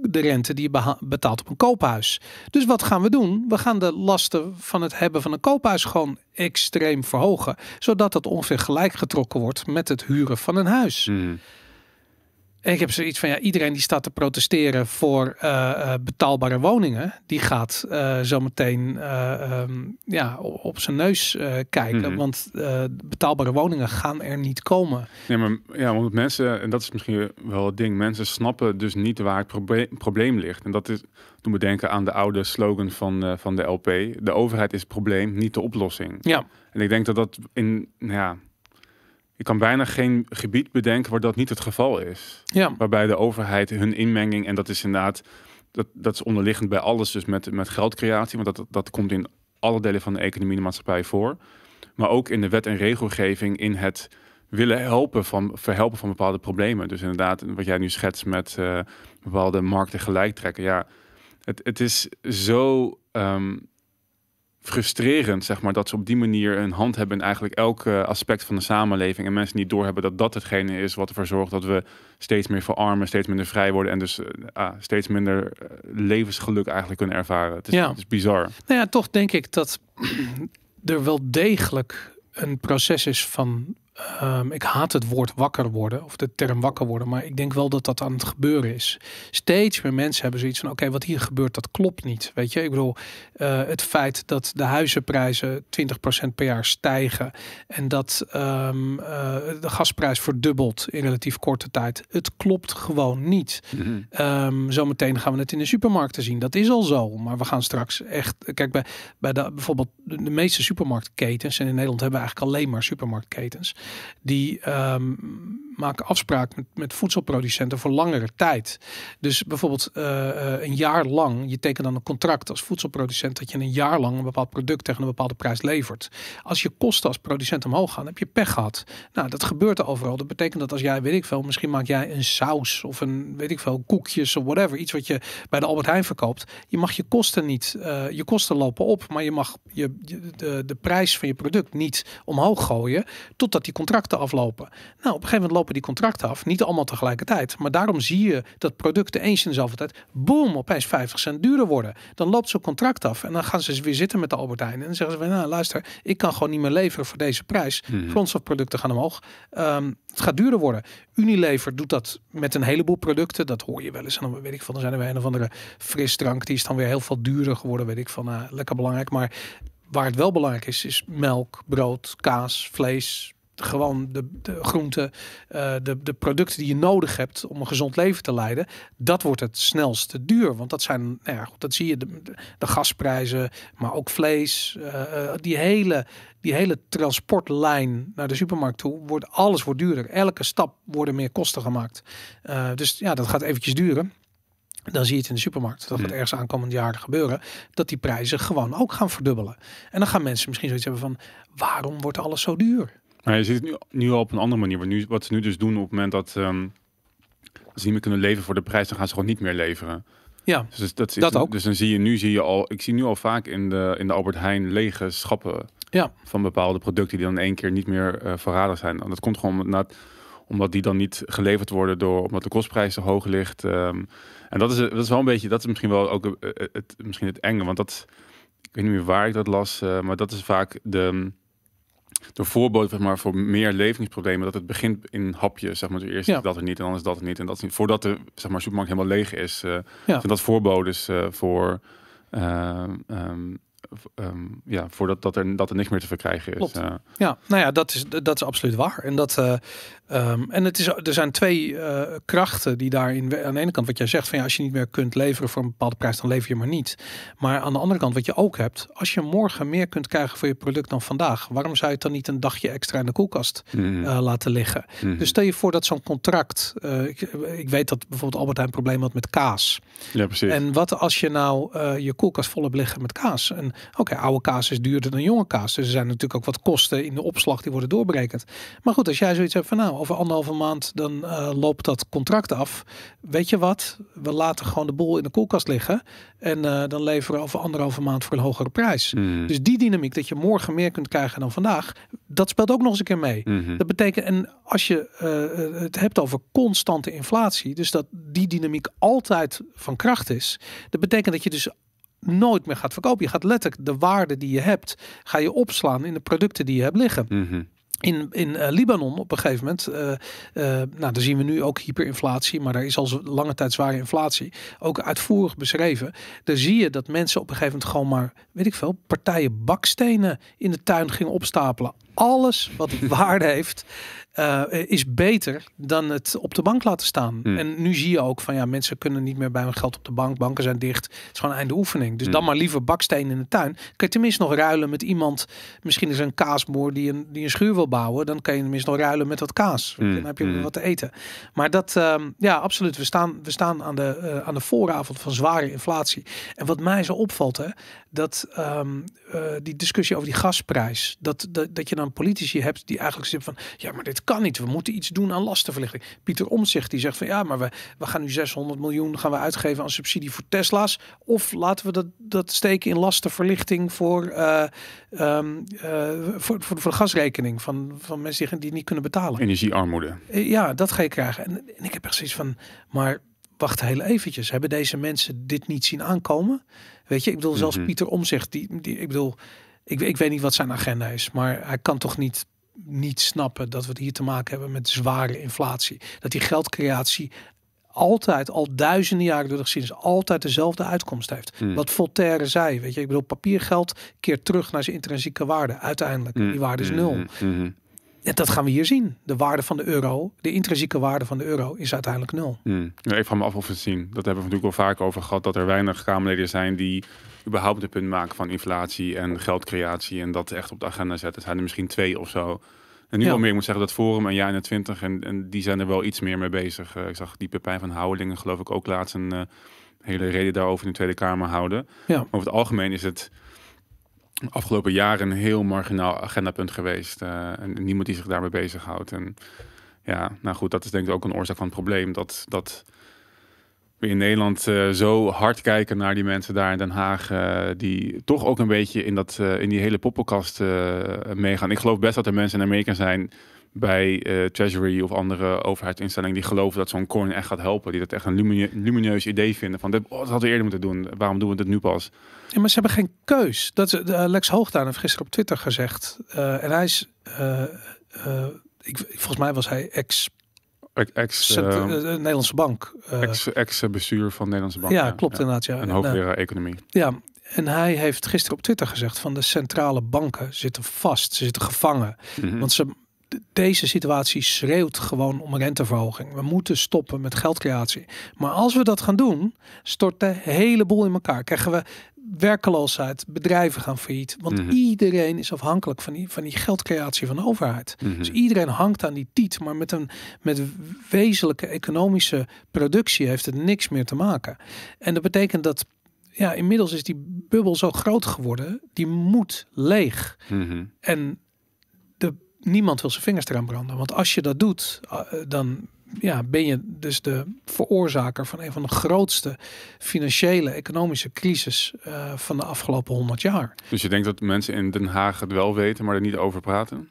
de rente die je betaalt op een koophuis. Dus wat gaan we doen? We gaan de lasten van het hebben van een koophuis gewoon extreem verhogen, zodat dat ongeveer gelijk getrokken wordt met het huren van een huis. Mhm. En ik heb zoiets van ja, iedereen die staat te protesteren voor eh, eh, betaalbare woningen, die gaat eh zometeen eh, ehm, ja, op zijn neus kijken. Mhm. Want betaalbare woningen gaan er niet komen. Nee, maar ja, want mensen, en dat is misschien wel het ding, mensen snappen dus niet waar het proble- probleem ligt. En dat is, toen we denken aan de oude slogan van, van de LP, de overheid is het probleem, niet de oplossing. Ja, En ik denk dat dat in, nou ja, ik kan bijna geen gebied bedenken waar dat niet het geval is. ja, Waarbij de overheid hun inmenging, en dat is inderdaad, dat, dat is onderliggend bij alles, dus met, met geldcreatie, want dat, dat komt in alle delen van de economie en de maatschappij voor. Maar ook in de wet en regelgeving, in het willen helpen van, verhelpen van bepaalde problemen. Dus inderdaad, wat jij nu schetst met eh, bepaalde markten gelijk trekken. Ja, het, het is zo ehm, frustrerend, zeg maar, dat ze op die manier een hand hebben in eigenlijk elk eh, aspect van de samenleving. En mensen niet doorhebben dat dat hetgene is wat ervoor zorgt dat we steeds meer verarmen, steeds minder vrij worden en dus eh, ah, steeds minder eh, levensgeluk eigenlijk kunnen ervaren. Het is, Ja. het is bizar. Nou ja, toch denk ik dat er wel degelijk een proces is van. Ehm, ik haat het woord wakker worden of de term wakker worden, maar ik denk wel dat dat aan het gebeuren is. Steeds meer mensen hebben zoiets van: oké, wat hier gebeurt, dat klopt niet. Weet je, ik bedoel, eh, het feit dat de huizenprijzen 20% per jaar stijgen en dat ehm, eh, de gasprijs verdubbelt in relatief korte tijd, het klopt gewoon niet. Mhm. Ehm, zometeen gaan we het in de supermarkten zien. Dat is al zo. Maar we gaan straks echt. Kijk, bij, bij de, bijvoorbeeld de, de meeste supermarktketens. En in Nederland hebben we eigenlijk alleen maar supermarktketens. Die ehm, maken afspraken met, met voedselproducenten voor langere tijd. Dus bijvoorbeeld eh, eh, een jaar lang. Je tekent dan een contract als voedselproducent. Dat je een jaar lang een bepaald product tegen een bepaalde prijs levert. Als je kosten als producent omhoog gaan, heb je pech gehad. Nou, dat gebeurt er overal. Dat betekent dat als jij, weet ik veel, misschien maak jij een saus of een, weet ik veel, koekjes of whatever. Iets wat je bij de Albert Heijn verkoopt. Je mag je kosten niet, eh, je kosten lopen op, maar je mag je, je- de, de prijs van je product niet omhoog gooien totdat die contracten aflopen. Nou, op een gegeven moment lopen die contracten af. Niet allemaal tegelijkertijd. Maar daarom zie je dat producten eens in dezelfde tijd, boom, opeens 50 cent duurder worden. Dan loopt zo'n contract af en dan gaan ze weer zitten met de Albert Heijn. En dan zeggen ze, van, nou luister, ik kan gewoon niet meer leveren voor deze prijs. Mhm. Grondstofproducten gaan omhoog. Ehm, het gaat duurder worden. Unilever doet dat met een heleboel producten. Dat hoor je wel eens. En dan weet ik van, dan zijn er weer een of andere frisdrank. Die is dan weer heel veel duurder geworden. Weet ik van, nou, lekker belangrijk. Maar waar het wel belangrijk is, is melk, brood, kaas, vlees. Gewoon de, de groenten, eh, de, de producten die je nodig hebt om een gezond leven te leiden. Dat wordt het snelste duur. Want dat zijn, nou ja, goed, dat zie je, de, de, gasprijzen, maar ook vlees. eh, eh, die hele die hele transportlijn naar de supermarkt toe, wordt alles wordt duurder. Elke stap worden meer kosten gemaakt. Dus ja, dat gaat eventjes duren. Dan zie je het in de supermarkt. Dat gaat Hmm. ergens aankomend jaar gebeuren. Dat die prijzen gewoon ook gaan verdubbelen. En dan gaan mensen misschien zoiets hebben van... waarom wordt alles zo duur? Maar je ziet het nu, nu al op een andere manier. Want nu, wat ze nu dus doen op het moment dat ehm, ze niet meer kunnen leveren voor de prijs, dan gaan ze gewoon niet meer leveren. Ja, Dus dat, is, Dat ook. Dus dan zie je nu zie je al, ik zie nu al vaak in de, in de Albert Heijn lege schappen Ja. van bepaalde producten die dan in één keer niet meer eh voorradig zijn. En dat komt gewoon omdat, omdat die dan niet geleverd worden door omdat de kostprijs te hoog ligt. ehm. en dat is, dat is wel een beetje, dat is misschien wel ook eh, het, het, misschien het enge, want dat, ik weet niet meer waar ik dat las, eh, maar dat is vaak de de voorbode zeg maar, voor meer levingsproblemen, dat het begint in hapjes. Zeg maar, dus eerst Ja. dat er niet en dan is dat er niet en dat is niet. Voordat de zeg maar, supermarkt helemaal leeg is, eh Ja. zijn dat voorbodes eh, voor, ehm, ehm, ehm, ja, voordat dat er, dat er niks meer te verkrijgen is. Klopt. Eh, Ja, nou ja, dat is, dat is absoluut waar. En, dat, eh, ehm, en het is, er zijn twee eh, krachten die daarin... Aan de ene kant wat jij zegt, van ja, als je niet meer kunt leveren voor een bepaalde prijs, dan lever je maar niet. Maar aan de andere kant wat je ook hebt, als je morgen meer kunt krijgen voor je product dan vandaag, waarom zou je het dan niet een dagje extra in de koelkast eh, laten liggen? mhm. Dus stel je voor dat zo'n contract, ik, ik weet dat bijvoorbeeld Albert Heijn een probleem had met kaas. ja, precies. En wat als je nou je koelkast vol hebt liggen met kaas? En oké, oude kaas is duurder dan jonge kaas. Dus er zijn natuurlijk ook wat kosten in de opslag die worden doorberekend. Maar goed, als jij zoiets hebt van nou, over anderhalve maand dan uh, loopt dat contract af. Weet je wat? We laten gewoon de boel in de koelkast liggen. En uh, dan leveren we over anderhalve maand voor een hogere prijs. Mhm. Dus die dynamiek dat je morgen meer kunt krijgen dan vandaag, dat speelt ook nog eens een keer mee. Mhm. Dat betekent, en als je uh, het hebt over constante inflatie, dus dat die dynamiek altijd van kracht is, dat betekent dat je dus nooit meer gaat verkopen. Je gaat letterlijk de waarde die je hebt, ga je opslaan in de producten die je hebt liggen. Mhm. In, in uh, Libanon op een gegeven moment, uh, uh, nou daar zien we nu ook hyperinflatie, maar daar is al lange tijd zware inflatie, ook uitvoerig beschreven. Daar zie je dat mensen op een gegeven moment gewoon maar, weet ik veel, partijen bakstenen in de tuin gingen opstapelen. Alles wat waarde heeft, uh, is beter dan het op de bank laten staan. Hmm. En nu zie je ook van ja, mensen kunnen niet meer bij hun geld op de bank. Banken zijn dicht. Het is gewoon einde oefening. Dus Hmm. dan maar liever baksteen in de tuin. Kun je tenminste nog ruilen met iemand. Misschien is een kaasboer die een, die een schuur wil bouwen. Dan kan je tenminste nog ruilen met wat kaas. Hmm. Dan heb je Hmm. wat te eten. Maar dat, um, ja, absoluut. We staan, we staan aan, de, uh, aan de vooravond van zware inflatie. En wat mij zo opvalt, hè, dat um, uh, die discussie over die gasprijs. Dat, dat, dat je dan politici hebt die eigenlijk zeggen van ja, maar dit kan niet. We moeten iets doen aan lastenverlichting. Pieter Omtzigt die zegt van ja, maar we, we gaan nu 600 miljoen gaan we uitgeven aan subsidie voor Tesla's. Of laten we dat, dat steken in lastenverlichting voor, uh, um, uh, voor, voor, voor de gasrekening van, van mensen die, die niet kunnen betalen. Energiearmoede. Ja, dat ga je krijgen. En, en ik heb echt zoiets van, maar wacht heel eventjes. Hebben deze mensen dit niet zien aankomen? Weet je, ik bedoel, zelfs Mhm. Pieter Omzicht, die, die, ik bedoel, ik, ik weet niet wat zijn agenda is, maar hij kan toch niet, niet snappen dat we het hier te maken hebben met zware inflatie. Dat die geldcreatie altijd, al duizenden jaren door de geschiedenis, altijd dezelfde uitkomst heeft. Mm. Wat Voltaire zei, weet je, ik bedoel, papiergeld keert terug naar zijn intrinsieke waarde, uiteindelijk. Mm. Die waarde is nul. Mhm. En dat gaan we hier zien. De waarde van de euro, de intrinsieke waarde van de euro is uiteindelijk nul. Hmm. Ja, ik vraag me af of we het zien. Dat hebben we natuurlijk wel vaak over gehad. Dat er weinig Kamerleden zijn die überhaupt een punt maken van inflatie en geldcreatie. En dat echt op de agenda zetten. Zijn er misschien twee of zo. En nu Ja. wel meer. Ik moet zeggen dat Forum en Jij 21 en, en die zijn er wel iets meer mee bezig. Uh, ik zag die Pepijn van Houwelingen geloof ik ook laatst een uh, hele reden daarover in de Tweede Kamer houden. Ja. Maar over het algemeen is het afgelopen jaren een heel marginaal agendapunt geweest. Uh, en niemand die zich daarmee bezighoudt. En ja, nou goed, dat is denk ik ook een oorzaak van het probleem. Dat, dat in Nederland uh, zo hard kijken naar die mensen daar in Den Haag. Uh, die toch ook een beetje in, dat, uh, in die hele poppenkast meegaan. Ik geloof best dat er mensen in Amerika zijn bij Treasury of andere overheidsinstellingen die geloven dat zo'n coin echt gaat helpen. Die dat echt een lumine lumineus idee vinden. Van, oh, dat hadden we eerder moeten doen. Waarom doen we dit nu pas? Ja, maar ze hebben geen keus. Dat Lex Hoogtaan heeft gisteren op Twitter gezegd. En hij is, ik, volgens mij was hij ex. Ex, uh, Nederlandse bank. ex, ex bestuur van Nederlandse bank. Ja, klopt ja. inderdaad. Ja. Een hoogleraar economie. Ja, en hij heeft gisteren op Twitter gezegd van de centrale banken zitten vast. Ze zitten gevangen. Mm -hmm. Want ze, deze situatie schreeuwt gewoon om renteverhoging. We moeten stoppen met geldcreatie. Maar als we dat gaan doen, stort de hele boel in elkaar. Krijgen we werkeloosheid, bedrijven gaan failliet. Want Mhm. mm -hmm. iedereen is afhankelijk van die, van die geldcreatie van de overheid. Mm -hmm. Dus iedereen hangt aan die tiet. Maar met een met wezenlijke economische productie heeft het niks meer te maken. En dat betekent dat ja, inmiddels is die bubbel zo groot geworden. Die moet leeg. Mm -hmm. En de, niemand wil zijn vingers eraan branden. Want als je dat doet, uh, dan ja, ben je dus de veroorzaker van een van de grootste financiële, economische crisis uh, van de afgelopen honderd jaar. Dus je denkt dat mensen in Den Haag het wel weten, maar er niet over praten?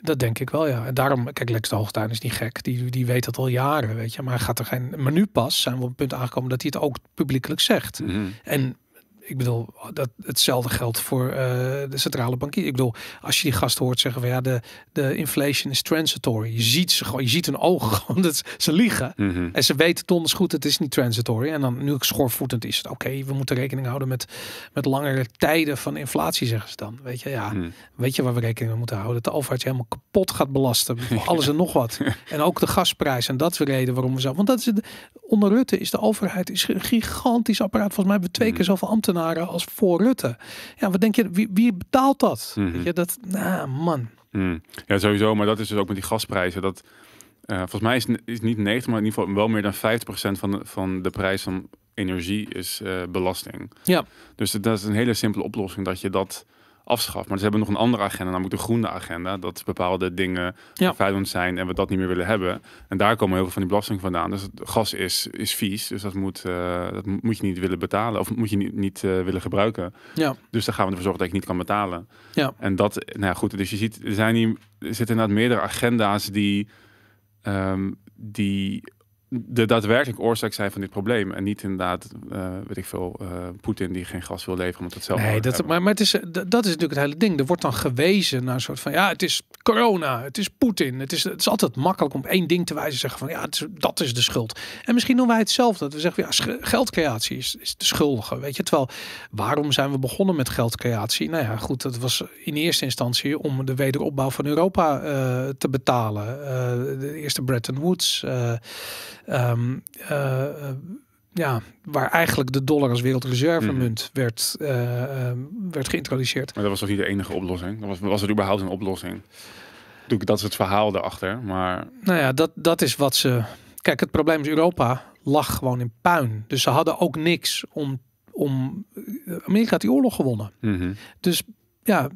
Dat denk ik wel, ja. En daarom, kijk, Lex de Hoogtuin is niet gek. Die, die weet dat al jaren, weet je. Maar gaat er geen. Maar nu pas zijn we op het punt aangekomen dat hij het ook publiekelijk zegt. Mm -hmm. En ik bedoel, dat hetzelfde geldt voor uh, de centrale bankier. Ik bedoel, als je die gasten hoort zeggen van ja, de, de inflation is transitory. Je ziet ze gewoon, je ziet hun ogen gewoon dat ze liegen. Mm -hmm. En ze weten donders goed, het is niet transitory. En dan nu ik schoorvoetend is het oké, okay, we moeten rekening houden met, met langere tijden van inflatie, zeggen ze dan. Weet je, ja, Mm. weet je waar we rekening mee moeten houden? Dat de overheid je helemaal kapot gaat belasten. Alles en nog wat. En ook de gasprijs. En dat is de reden waarom we zo. Want dat is het, onder Rutte is de overheid is een gigantisch apparaat. Volgens mij hebben we twee Mm. keer zoveel ambtenaren als voor Rutte. Ja, wat denk je, wie, wie betaalt dat? Mhm. Weet je, dat, nou man. Mm. Ja, sowieso. Maar dat is dus ook met die gasprijzen. Dat, uh, volgens mij is, is niet 90, maar in ieder geval wel meer dan 50% van de, van de prijs van energie is eh, belasting. Ja. Dus dat is een hele simpele oplossing dat je dat afschaft. Maar ze hebben nog een andere agenda, namelijk de groene agenda. Dat bepaalde dingen Ja. vervuilend zijn en we dat niet meer willen hebben. En daar komen heel veel van die belasting vandaan. Dus het gas is, is vies, dus dat moet, eh, dat moet je niet willen betalen. Of moet je niet, niet eh, willen gebruiken. Ja. Dus daar gaan we ervoor zorgen dat je niet kan betalen. Ja. En dat, nou ja, goed. Dus je ziet, er zijn hier, er zitten inderdaad meerdere agenda's die, ehm, die de daadwerkelijk oorzaak zijn van dit probleem. En niet inderdaad, eh, weet ik veel, eh, Poetin die geen gas wil leveren omdat het zelf Nee, dat, maar, maar het is, eh, dat is natuurlijk het hele ding. Er wordt dan gewezen naar een soort van, ja, het is corona, het is Poetin. Het is, het is altijd makkelijk om één ding te wijzen en zeggen van, ja, het is, dat is de schuld. En misschien doen wij hetzelfde. Dat we zeggen, ja, geldcreatie is, is de schuldige, weet je. Terwijl, waarom zijn we begonnen met geldcreatie? Nou ja, goed, dat was in eerste instantie om de wederopbouw van Europa te betalen. De eerste Bretton Woods. Eh, ehm, eh, eh, ja, waar eigenlijk de dollar als wereldreservemunt werd, eh, eh, werd geïntroduceerd. Maar dat was toch niet de enige oplossing? Was, was er überhaupt een oplossing? Dat is het verhaal daarachter. Maar Nou ja, dat, dat is wat ze. Kijk, het probleem is Europa lag gewoon in puin. Dus ze hadden ook niks om. om Amerika had die oorlog gewonnen. mhm. Dus ja,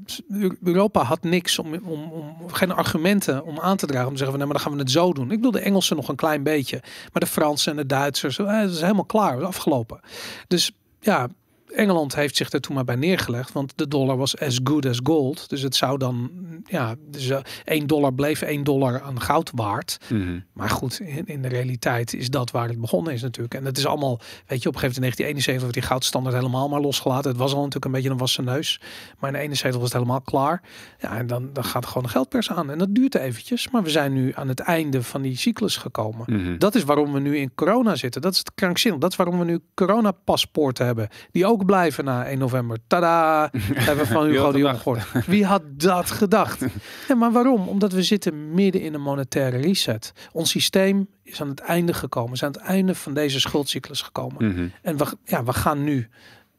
Europa had niks om, om, om geen argumenten om aan te dragen om te zeggen van nee, maar dan gaan we het zo doen. Ik bedoel de Engelsen nog een klein beetje, maar de Fransen en de Duitsers, eh, dat is helemaal klaar, afgelopen. Dus ja, Engeland heeft zich er toen maar bij neergelegd, want de dollar was as good as gold. Dus het zou dan, ja, dus eh, 1 dollar bleef 1 dollar aan goud waard. Mhm. Maar goed, in, in de realiteit is dat waar het begonnen is natuurlijk. En het is allemaal, weet je, op een gegeven moment in 1971 werd die goudstandaard helemaal maar losgelaten. Het was al natuurlijk een beetje een wassen neus. Maar in 71 was het helemaal klaar. Ja, en dan, dan gaat gewoon de geldpers aan. En dat duurt eventjes. Maar we zijn nu aan het einde van die cyclus gekomen. Mhm. Dat is waarom we nu in corona zitten. Dat is het krankzinnig. Dat is waarom we nu coronapaspoorten hebben. Die ook blijven na 1 november. Tada! hebben we van Hugo de Jong gehoord. Wie had dat gedacht? Ja, maar waarom? Omdat we zitten midden in een monetaire reset. Ons systeem is aan het einde gekomen. Zijn aan het einde van deze schuldcyclus gekomen. Mhm. En we, ja, we gaan nu...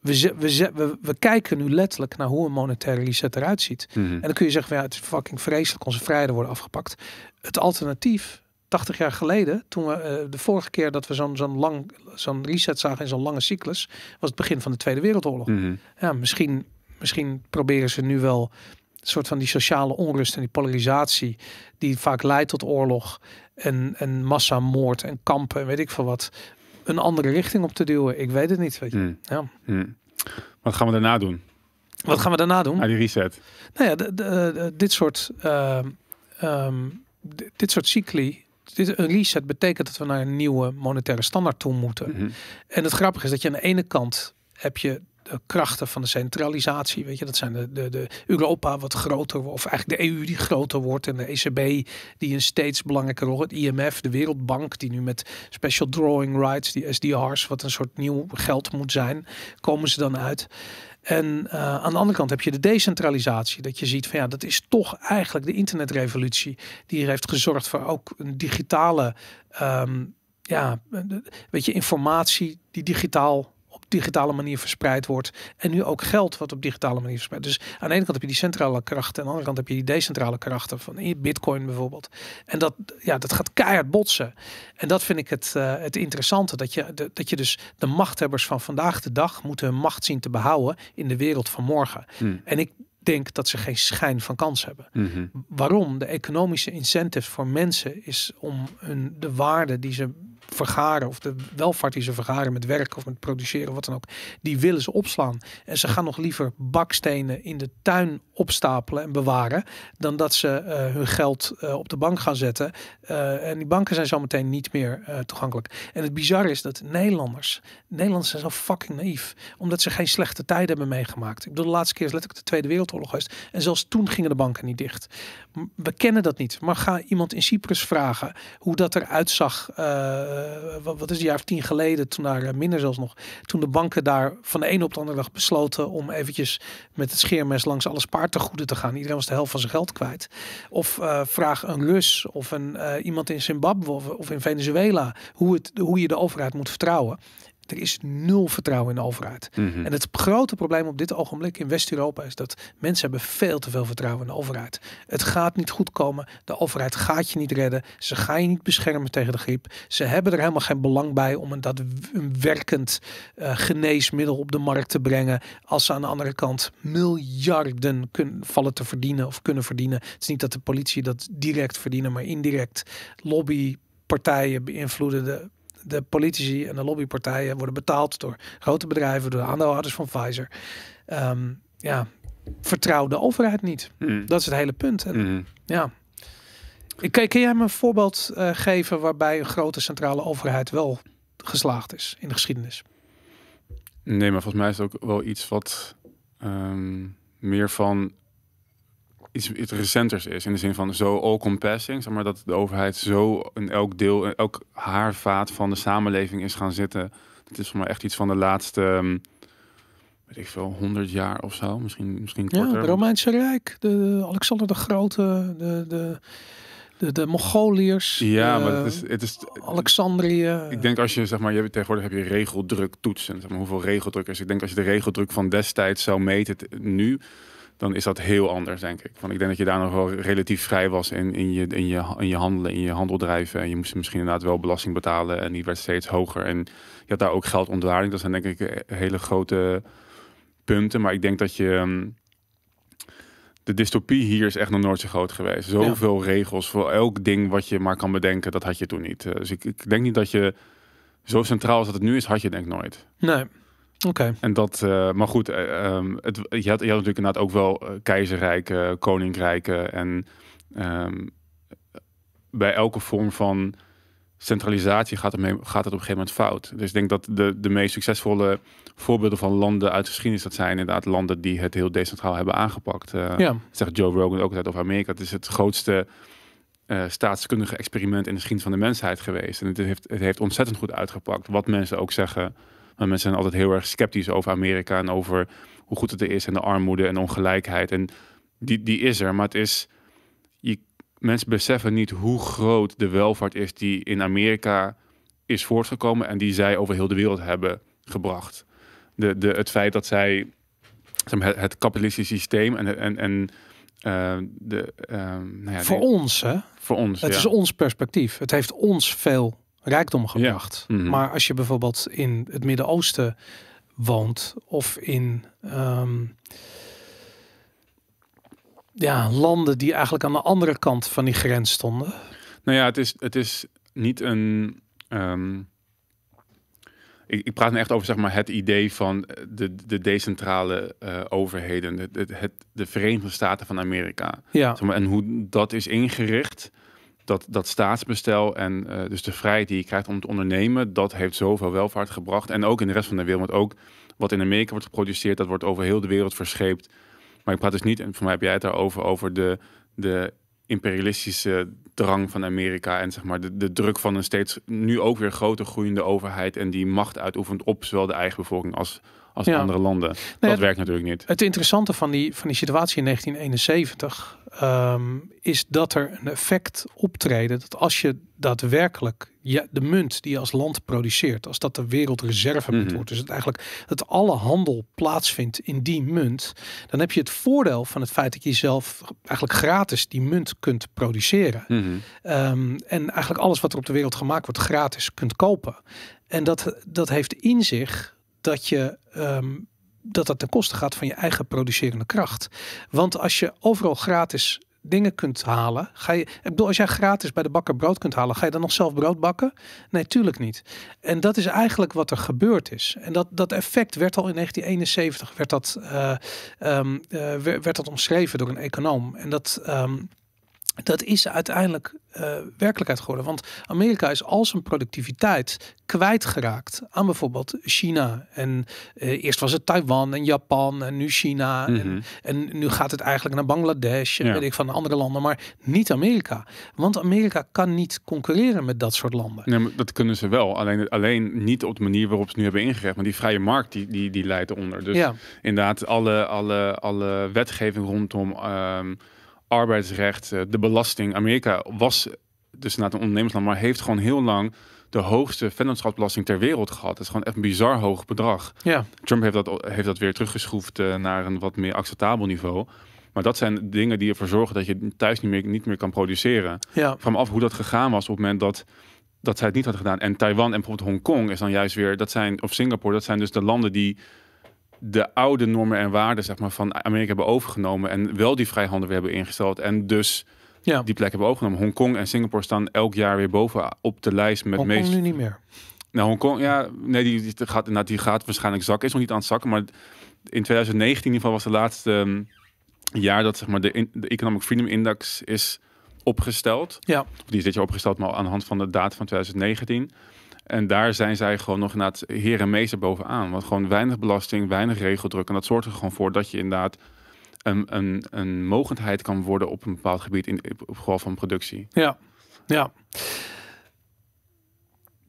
We, we, we, we kijken nu letterlijk naar hoe een monetaire reset eruit ziet. Mhm. En dan kun je zeggen, van, ja, het is fucking vreselijk, onze vrijheden worden afgepakt. Het alternatief, 80 jaar geleden, toen we eh, de vorige keer dat we zo'n zo'n lang zo'n reset zagen in zo'n lange cyclus, was het begin van de Tweede Wereldoorlog. Mhm. Ja, misschien, misschien proberen ze nu wel een soort van die sociale onrust en die polarisatie die vaak leidt tot oorlog en, en massamoord en kampen en weet ik veel wat, een andere richting op te duwen. Ik weet het niet. Weet je. Mhm. Ja. Mhm. Wat gaan we daarna doen? Wat gaan we daarna doen? Ah, die reset. Nou ja, dit soort, ehm, ehm, di- dit soort cycli, dit, een reset betekent dat we naar een nieuwe monetaire standaard toe moeten. Mhm. En het grappige is dat je aan de ene kant heb je de krachten van de centralisatie, weet je, dat zijn de, de, de Europa wat groter wordt, of eigenlijk de EU die groter wordt en de ECB die een steeds belangrijke rol, het IMF, de Wereldbank die nu met special drawing rights, die SDR's, wat een soort nieuw geld moet zijn, komen ze dan uit. En eh, aan de andere kant heb je de decentralisatie. Dat je ziet van ja, dat is toch eigenlijk de internetrevolutie. Die er heeft gezorgd voor ook een digitale, ehm, ja, weet je, informatie die digitaal digitale manier verspreid wordt. En nu ook geld wat op digitale manier verspreid. Dus aan de ene kant heb je die centrale krachten. En aan de andere kant heb je die decentrale krachten van Bitcoin bijvoorbeeld. En dat, ja, dat gaat keihard botsen. En dat vind ik het, eh, het interessante. Dat je, de, dat je dus de machthebbers van vandaag de dag moeten hun macht zien te behouden in de wereld van morgen. Mhm. En ik denk dat ze geen schijn van kans hebben. Mhm. Waarom? De economische incentive voor mensen is om hun, de waarde die ze vergaren of de welvaart die ze vergaren met werk of met produceren, wat dan ook, die willen ze opslaan. En ze gaan nog liever bakstenen in de tuin opstapelen en bewaren, dan dat ze eh, hun geld eh, op de bank gaan zetten. Eh, en die banken zijn zometeen niet meer toegankelijk. En het bizarre is dat Nederlanders, Nederlanders zijn zo fucking naïef, omdat ze geen slechte tijden hebben meegemaakt. Ik bedoel, de laatste keer is letterlijk de Tweede Wereldoorlog geweest. En zelfs toen gingen de banken niet dicht. We kennen dat niet. Maar ga iemand in Cyprus vragen hoe dat eruit zag. Eh, wat, wat is het jaar of tien geleden, toen daar eh, minder zelfs nog. Toen de banken daar van de ene op de andere dag besloten om eventjes met het scheermes langs alle spaartegoeden te gaan. Iedereen was de helft van zijn geld kwijt. Of eh, vraag een Rus of een, iemand in Zimbabwe of, of in Venezuela hoe, het, hoe je de overheid moet vertrouwen. Er is nul vertrouwen in de overheid. Mhm. En het grote probleem op dit ogenblik in West-Europa is dat mensen hebben veel te veel vertrouwen in de overheid. Het gaat niet goed komen. De overheid gaat je niet redden. Ze gaan je niet beschermen tegen de griep. Ze hebben er helemaal geen belang bij om een, dat, een werkend eh, geneesmiddel op de markt te brengen. Als ze aan de andere kant miljarden kunnen vallen te verdienen of kunnen verdienen. Het is niet dat de politie dat direct verdienen, maar indirect lobbypartijen beïnvloeden de de politici en de lobbypartijen worden betaald door grote bedrijven, door de aandeelhouders van Pfizer. Ehm, ja, vertrouw de overheid niet. Mhm. Dat is het hele punt. En, Mhm. Ja. Ik, kan, kan jij me een voorbeeld eh, geven waarbij een grote centrale overheid wel geslaagd is in de geschiedenis? Nee, maar volgens mij is het ook wel iets wat ehm, meer van iets, iets recenters is. In de zin van zo all-compassing. Zeg maar dat de overheid zo in elk deel, in elk haarvaat van de samenleving is gaan zitten. Dat is voor mij echt iets van de laatste, ehm, weet ik veel, 100 jaar of zo. Misschien, misschien Ja, korter. het Romeinse Rijk, de Alexander de Grote, de, de, de, de Mongoliërs, Ja, de maar het is, het is, Alexandrië. Ik denk als je, zeg maar, je hebt, tegenwoordig heb je regeldruk toetsen. Zeg maar, hoeveel regeldruk is. Ik denk als je de regeldruk van destijds zou meten nu, dan is dat heel anders, denk ik. Want ik denk dat je daar nog wel relatief vrij was in, in, je, in, je, in je handelen, in je handeldrijven. En je moest misschien inderdaad wel belasting betalen en die werd steeds hoger. En je had daar ook geldontwaarding. Dat zijn denk ik eh, hele grote punten. Maar ik denk dat je... ehm, de dystopie hier is echt nog nooit zo groot geweest. Zoveel regels voor elk ding wat je maar kan bedenken, dat had je toen niet. Eh, Dus ik, ik denk niet dat je zo centraal als dat het nu is, had je denk ik nooit. Nee, oké. En dat, eh, maar goed, eh, ehm, het, je, had, je had natuurlijk inderdaad ook wel eh, keizerrijken, koninkrijken en ehm, bij elke vorm van centralisatie gaat het, mee, gaat het op een gegeven moment fout. Dus ik denk dat de, de meest succesvolle voorbeelden van landen uit de geschiedenis, dat zijn inderdaad landen die het heel decentraal hebben aangepakt. Ja, zegt Joe Rogan ook altijd over Amerika. Het is het grootste staatskundige experiment in de geschiedenis van de mensheid geweest. En het heeft, het heeft ontzettend goed uitgepakt. Wat mensen ook zeggen. Maar mensen zijn altijd heel erg sceptisch over Amerika en over hoe goed het er is en de armoede en ongelijkheid. En die, die is er, maar het is. Je, mensen beseffen niet hoe groot de welvaart is die in Amerika is voortgekomen en die zij over heel de wereld hebben gebracht. De, de, het feit dat zij zeg maar, het, het kapitalistische systeem en, en, en eh, de, ehm, nou ja, voor die- ons hè. voor ons. Het ja. is ons perspectief. Het heeft ons veel rijkdom gebracht. Mhm. Maar als je bijvoorbeeld in het Midden-Oosten woont of in ehm, ja, landen die eigenlijk aan de andere kant van die grens stonden. Nou ja, het is, het is niet een. ehm, ik, ik praat nu echt over zeg maar, het idee van de, de decentrale eh, overheden, het, het- de Verenigde Staten van Amerika. Ja, Zeg maar, en hoe dat is ingericht, dat, dat staatsbestel en eh, dus de vrijheid die je krijgt om te ondernemen, dat heeft zoveel welvaart gebracht. En ook in de rest van de wereld, want ook wat in Amerika wordt geproduceerd, dat wordt over heel de wereld verscheept. Maar ik praat dus niet, en voor mij heb jij het daarover, over de, de imperialistische drang van Amerika en zeg maar de, de druk van een steeds nu ook weer groter groeiende overheid en die macht uitoefent op zowel de eigen bevolking als, als Ja. andere landen. dat werkt natuurlijk niet. Het interessante van die, van die situatie in 1971 ehm, is dat er een effect optreden dat als je daadwerkelijk ja, de munt die je als land produceert, als dat de wereldreservemunt Mhm. wordt, dus het eigenlijk dat alle handel plaatsvindt in die munt, dan heb je het voordeel van het feit dat je zelf eigenlijk gratis die munt kunt produceren. Mhm. Ehm, en eigenlijk alles wat er op de wereld gemaakt wordt gratis kunt kopen. En dat, dat heeft in zich dat je ehm, dat dat ten koste gaat van je eigen producerende kracht. Want als je overal gratis dingen kunt halen, ga je. Ik bedoel, als jij gratis bij de bakker brood kunt halen, ga je dan nog zelf brood bakken? Nee, tuurlijk niet. En dat is eigenlijk wat er gebeurd is. En dat, dat effect werd al in 1971 werd dat, eh, ehm, eh, werd, dat omschreven door een econoom. En dat. ehm, dat is uiteindelijk eh, werkelijkheid geworden. Want Amerika is al zijn productiviteit kwijtgeraakt aan bijvoorbeeld China. En eh, eerst was het Taiwan en Japan en nu China. Mhm. en, en nu gaat het eigenlijk naar Bangladesh en Ja. weet ik van andere landen, maar niet Amerika. Want Amerika kan niet concurreren met dat soort landen. Nee, maar dat kunnen ze wel. Alleen, alleen niet op de manier waarop ze nu hebben ingericht. Maar die vrije markt, die, die, die leidt eronder. Dus ja, inderdaad, alle, alle, alle wetgeving rondom ehm, arbeidsrecht, eh, de belasting. Amerika was dus inderdaad een ondernemersland, maar heeft gewoon heel lang de hoogste vennootschapsbelasting ter wereld gehad. Dat is gewoon echt een bizar hoog bedrag. Ja, Trump heeft dat, heeft dat weer teruggeschroefd eh, naar een wat meer acceptabel niveau. Maar dat zijn dingen die ervoor zorgen dat je thuis niet meer, niet meer kan produceren. ja, Ik vraag me af hoe dat gegaan was op het moment dat, dat zij het niet hadden gedaan. En Taiwan en bijvoorbeeld Hongkong is dan juist weer, dat zijn, of Singapore, dat zijn dus de landen die de oude normen en waarden zeg maar, van Amerika hebben overgenomen. En wel die vrijhandel weer hebben ingesteld. En dus ja. die plek hebben overgenomen. Hongkong en Singapore staan elk jaar weer boven op de lijst met Hongkong meest nu niet meer. nou, Hongkong, ja, nee, die, die gaat inderdaad, die gaat waarschijnlijk zakken. Is nog niet aan het zakken, maar in 2019 in ieder geval was de laatste ehm, jaar dat zeg maar de, in- de Economic Freedom Index is opgesteld. Ja, Die is dit jaar opgesteld, maar aan de hand van de data van 2019. En daar zijn zij gewoon nog inderdaad heer en meester bovenaan. Want gewoon weinig belasting, weinig regeldruk. En dat zorgt er gewoon voor dat je inderdaad een, een, een mogendheid kan worden op een bepaald gebied in op geval van productie. ja, ja.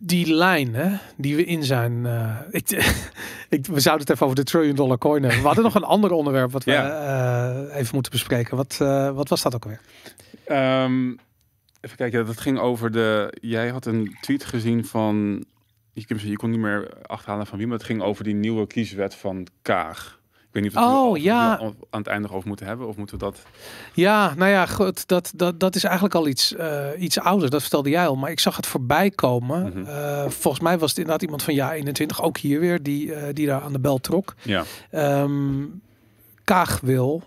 Die lijn hè, die we in zijn. eh, ik, ik, we zouden het even over de trillion dollar coin hebben. We hadden nog een ander onderwerp wat we eh, even moeten bespreken. Wat, eh, wat was dat ook alweer? Ehm, even kijken, dat ging over de. Jij had een tweet gezien van. Je, kon niet meer achterhalen van wie, maar het ging over die nieuwe kieswet van Kaag. Ik weet niet of we Oh, ja. het al aan het einde over moeten hebben, of moeten we dat. Ja, nou ja, goed, dat, dat, dat is eigenlijk al iets, eh, iets ouder. Dat vertelde jij al. Maar ik zag het voorbij komen. Mhm. Eh, volgens mij was het inderdaad iemand van ja 21, ook hier weer, die, eh, die daar aan de bel trok. Ja, Ehm, Kaag wil.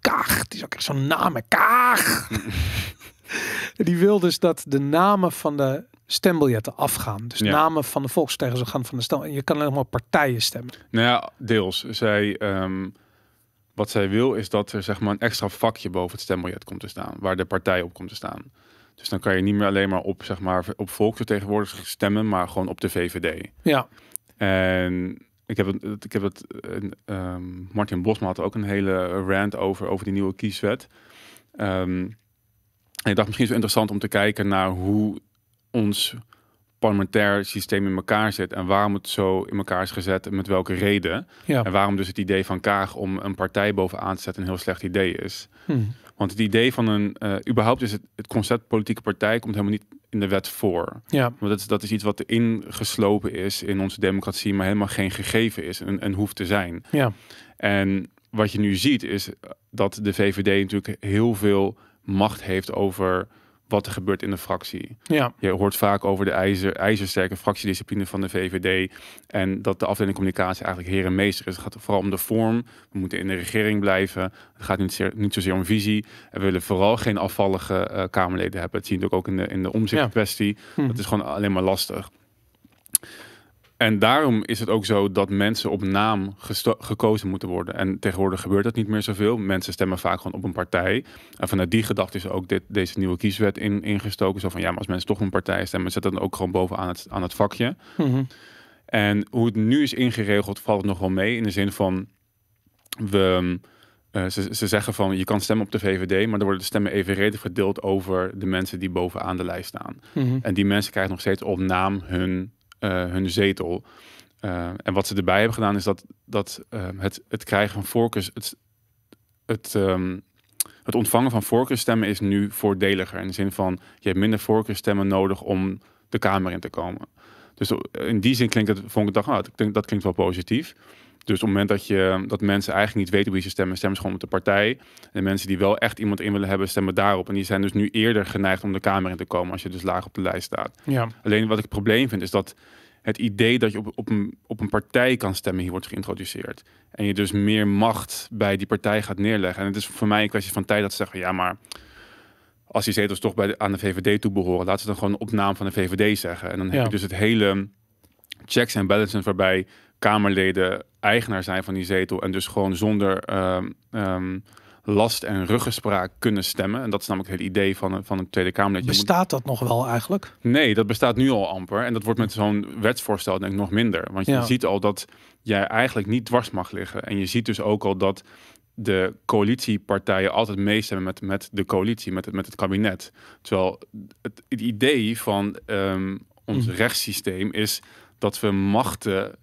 Kaag, het is ook echt zo'n naam. Kaag! die wil dus dat de namen van de stembiljetten afgaan. Dus Ja. namen van de volksvertegenwoordigers gaan van de stem. En je kan maar partijen stemmen. nou ja, deels. Zij, ehm, wat zij wil is dat er zeg maar een extra vakje boven het stembiljet komt te staan, waar de partij op komt te staan. Dus dan kan je niet meer alleen maar op, zeg maar, op volksvertegenwoordigers stemmen, maar gewoon op de VVD. Ja, En ik heb het, ik heb het een, ehm, Martin Bosma had ook een hele rant over, over die nieuwe kieswet. Ehm, en ik dacht misschien is het interessant om te kijken naar hoe ons parlementair systeem in elkaar zit en waarom het zo in elkaar is gezet en met welke reden. ja. En waarom dus het idee van Kaag om een partij bovenaan te zetten een heel slecht idee is. Hm. Want het idee van een, eh, überhaupt is het, het concept politieke partij komt helemaal niet in de wet voor. ja. Want dat is, dat is iets wat erin geslopen is in onze democratie, maar helemaal geen gegeven is en, en hoeft te zijn. ja. En wat je nu ziet is dat de VVD natuurlijk heel veel macht heeft over wat er gebeurt in de fractie. ja. Je hoort vaak over de ijzer, ijzersterke fractiediscipline van de VVD. En dat de afdeling communicatie eigenlijk heer en meester is. Het gaat vooral om de vorm. We moeten in de regering blijven. Het gaat niet, zeer, niet zozeer om visie. En we willen vooral geen afvallige eh, Kamerleden hebben. Het zien we ook in de, in de omzichtkwestie. Hm. Dat is gewoon alleen maar lastig. En daarom is het ook zo dat mensen op naam gekozen moeten worden. En tegenwoordig gebeurt dat niet meer zoveel. Mensen stemmen vaak gewoon op een partij. En vanuit die gedachte is ook dit, deze nieuwe kieswet in, ingestoken. Zo van ja, maar als mensen toch een partij stemmen, zet dat dan ook gewoon bovenaan het, aan het vakje. Mhm. En hoe het nu is ingeregeld, valt het nog wel mee. In de zin van, we, eh, ze, ze zeggen van, je kan stemmen op de VVD, maar er worden de stemmen evenredig verdeeld over de mensen die bovenaan de lijst staan. Mhm. En die mensen krijgen nog steeds op naam hun, hun zetel. Eh, en wat ze erbij hebben gedaan is dat, dat eh, het, het krijgen van voorkeurs, het, het, ehm, het ontvangen van voorkeurstemmen is nu voordeliger. In de zin van, je hebt minder voorkeurstemmen nodig om de Kamer in te komen. Dus in die zin klinkt het, vond ik dacht, nou, dat klinkt wel positief. Dus op het moment dat, je, dat mensen eigenlijk niet weten wie ze stemmen, stemmen ze gewoon op de partij. En de mensen die wel echt iemand in willen hebben, stemmen daarop. En die zijn dus nu eerder geneigd om de Kamer in te komen als je dus laag op de lijst staat. Ja, Alleen wat ik het probleem vind, is dat het idee dat je op, op, een, op een partij kan stemmen hier wordt geïntroduceerd. En je dus meer macht bij die partij gaat neerleggen. En het is voor mij een kwestie van tijd dat ze zeggen, ja maar als die zetels toch bij de, aan de VVD toebehoren, laten ze dan gewoon op naam van de VVD zeggen. En dan heb Ja. je dus het hele checks en balances waarbij Kamerleden eigenaar zijn van die zetel en dus gewoon zonder ehm, ehm, last en ruggespraak kunnen stemmen. En dat is namelijk het idee van een, van een Tweede Kamer. dat je moet- bestaat dat nog wel eigenlijk? Nee, dat bestaat nu al amper. En dat wordt met zo'n wetsvoorstel denk ik nog minder. Want je Ja. ziet al dat jij eigenlijk niet dwars mag liggen. En je ziet dus ook al dat de coalitiepartijen altijd meestemmen met, met de coalitie, met het, met het kabinet. Terwijl het, het idee van ehm, ons Mhm. rechtssysteem is dat we machten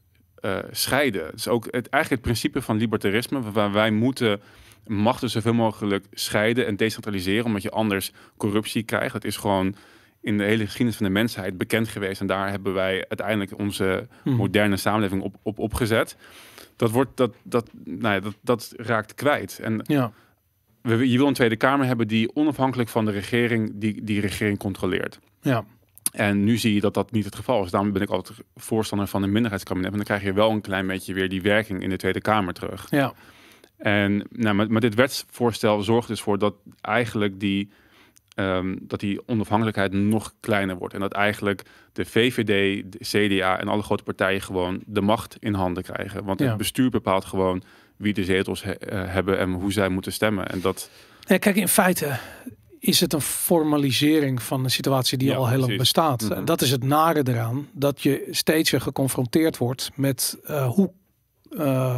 eh, scheiden. Dus ook het, eigenlijk het principe van libertarisme, waar wij moeten machten zoveel mogelijk scheiden en decentraliseren, omdat je anders corruptie krijgt. Het is gewoon in de hele geschiedenis van de mensheid bekend geweest. En daar hebben wij uiteindelijk onze Mhm. moderne samenleving op, op opgezet. Dat, wordt, dat, dat, nou ja, dat, dat raakt kwijt. En Ja, we, je wil een Tweede Kamer hebben die onafhankelijk van de regering, die, die regering controleert. ja, En nu zie je dat dat niet het geval is. Daarom ben ik altijd voorstander van een minderheidskabinet. Want dan krijg je wel een klein beetje weer die werking in de Tweede Kamer terug. ja. En nou, maar, maar dit wetsvoorstel zorgt dus voor dat eigenlijk die, ehm, dat die onafhankelijkheid nog kleiner wordt. En dat eigenlijk de VVD, de CDA en alle grote partijen gewoon de macht in handen krijgen. Want Ja. het bestuur bepaalt gewoon wie de zetels he- eh, hebben en hoe zij moeten stemmen. En dat, Ja, kijk, in feite is het een formalisering van een situatie die Ja, al heel lang bestaat. Mhm. En dat is het nare eraan, dat je steeds weer geconfronteerd wordt met eh, hoe, eh,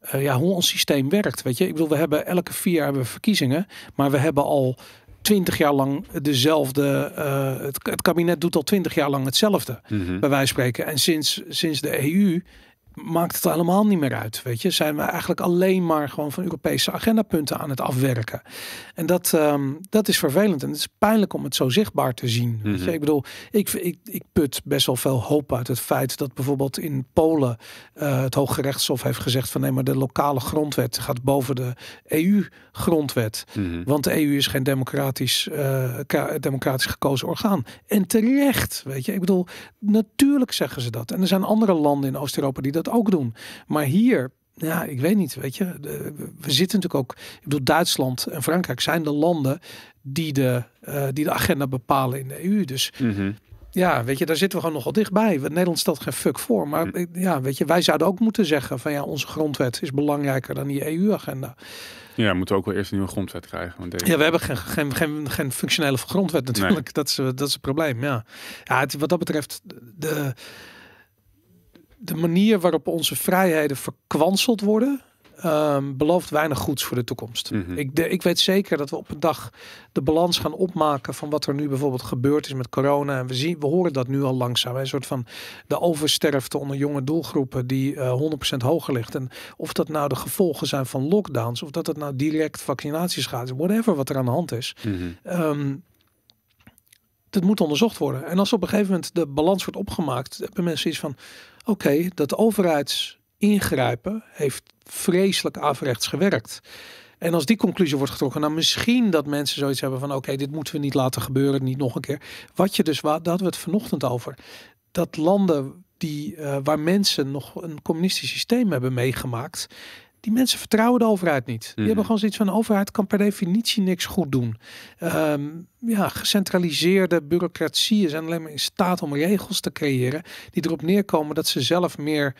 eh, ja, hoe ons systeem werkt. Weet je, ik bedoel, we hebben elke vier jaar hebben we verkiezingen, maar we hebben al twintig jaar lang dezelfde. het, het kabinet doet al twintig jaar lang hetzelfde bij wijze van spreken. En sinds, sinds de EU maakt het helemaal niet meer uit. Weet je, zijn we eigenlijk alleen maar gewoon van Europese agendapunten aan het afwerken. En dat, ehm, dat is vervelend. En het is pijnlijk om het zo zichtbaar te zien. Mhm. ik bedoel, ik, ik, ik put best wel veel hoop uit het feit dat bijvoorbeeld in Polen eh, het Hooggerechtshof heeft gezegd van nee, maar de lokale grondwet gaat boven de EU-grondwet. Mhm. Want de EU is geen democratisch, eh, democratisch gekozen orgaan. En terecht, weet je. Ik bedoel, natuurlijk zeggen ze dat. En er zijn andere landen in Oost-Europa die dat ook doen. Maar hier, ja, ik weet niet, weet je. we zitten natuurlijk ook... Ik bedoel, Duitsland en Frankrijk zijn de landen die de, eh, die de agenda bepalen in de EU. Dus Mhm. ja, weet je, daar zitten we gewoon nogal dichtbij. Nederland stelt geen fuck voor. Maar Hm. ja, weet je, wij zouden ook moeten zeggen van ja, onze grondwet is belangrijker dan die EU-agenda. Ja, we moeten ook wel eerst een nieuwe grondwet krijgen. Want deze... Ja, we hebben geen, geen, geen, geen functionele grondwet natuurlijk. Dat, is, dat is het probleem, ja. ja het, wat dat betreft, de, de manier waarop onze vrijheden verkwanseld worden... ehm, belooft weinig goeds voor de toekomst. Mhm. Ik, de, ik weet zeker dat we op een dag de balans gaan opmaken van wat er nu bijvoorbeeld gebeurd is met corona. En we zien, we horen dat nu al langzaam. hè. Een soort van de oversterfte onder jonge doelgroepen die eh 100% hoger ligt. En of dat nou de gevolgen zijn van lockdowns, of dat het nou direct vaccinatieschade is, whatever wat er aan de hand is. Mhm. Ehm dat moet onderzocht worden. En als op een gegeven moment de balans wordt opgemaakt, hebben mensen iets van: oké, dat overheidsingrijpen heeft vreselijk averechts gewerkt. En als die conclusie wordt getrokken, nou misschien dat mensen zoiets hebben van: oké, dit moeten we niet laten gebeuren, niet nog een keer. Wat je dus, wa- daar hadden we het vanochtend over, dat landen die, eh, waar mensen nog een communistisch systeem hebben meegemaakt, die mensen vertrouwen de overheid niet. Die Mhm. hebben gewoon zoiets van: de overheid kan per definitie niks goed doen. Ehm, ja, gecentraliseerde bureaucratieën zijn alleen maar in staat om regels te creëren die erop neerkomen dat ze zelf meer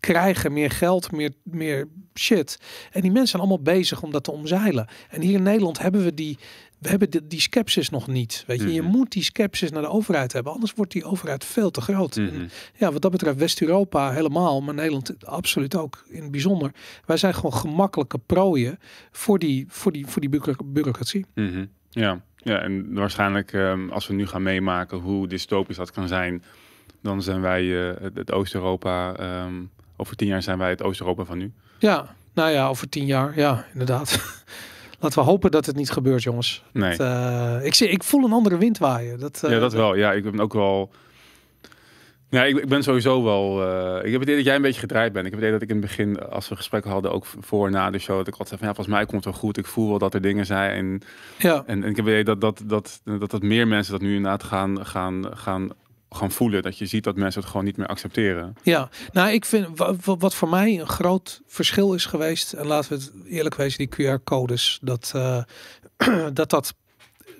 krijgen, meer geld, meer, meer shit. En die mensen zijn allemaal bezig om dat te omzeilen. En hier in Nederland hebben we die, we hebben die, die skepsis nog niet. Weet je, je Mhm. moet die skepsis naar de overheid hebben, anders wordt die overheid veel te groot. En Mhm. ja, wat dat betreft West-Europa helemaal, maar Nederland absoluut ook in het bijzonder. Wij zijn gewoon gemakkelijke prooien voor die, voor die, voor die bureau- bureaucratie. Mhm. Ja. ja, en waarschijnlijk ehm, als we nu gaan meemaken hoe dystopisch dat kan zijn, dan zijn wij eh, het, het Oost-Europa, ehm, over tien jaar zijn wij het Oost-Europa van nu. Ja, nou ja, over tien jaar, ja, inderdaad. Laten we hopen dat het niet gebeurt, jongens. Nee. Dat, eh, ik, zie, ik voel een andere wind waaien. Dat, eh, ja, dat wel. Ja, ik ben ook wel... Ja, ik, ik ben sowieso wel... eh, ik heb het idee dat jij een beetje gedraaid bent. Ik heb het idee dat ik in het begin, als we gesprekken hadden, ook voor en na de show, dat ik altijd zei van, ja, volgens mij komt het wel goed. Ik voel wel dat er dingen zijn. En, Ja, en, en ik heb het idee dat, dat, dat, dat, dat meer mensen dat nu inderdaad gaan, gaan, gaan, gaan voelen. Dat je ziet dat mensen het gewoon niet meer accepteren. ja. Nou, ik vind wa- wa- wat voor mij een groot verschil is geweest. En laten we het eerlijk wezen, die QR-codes, dat, eh, dat dat.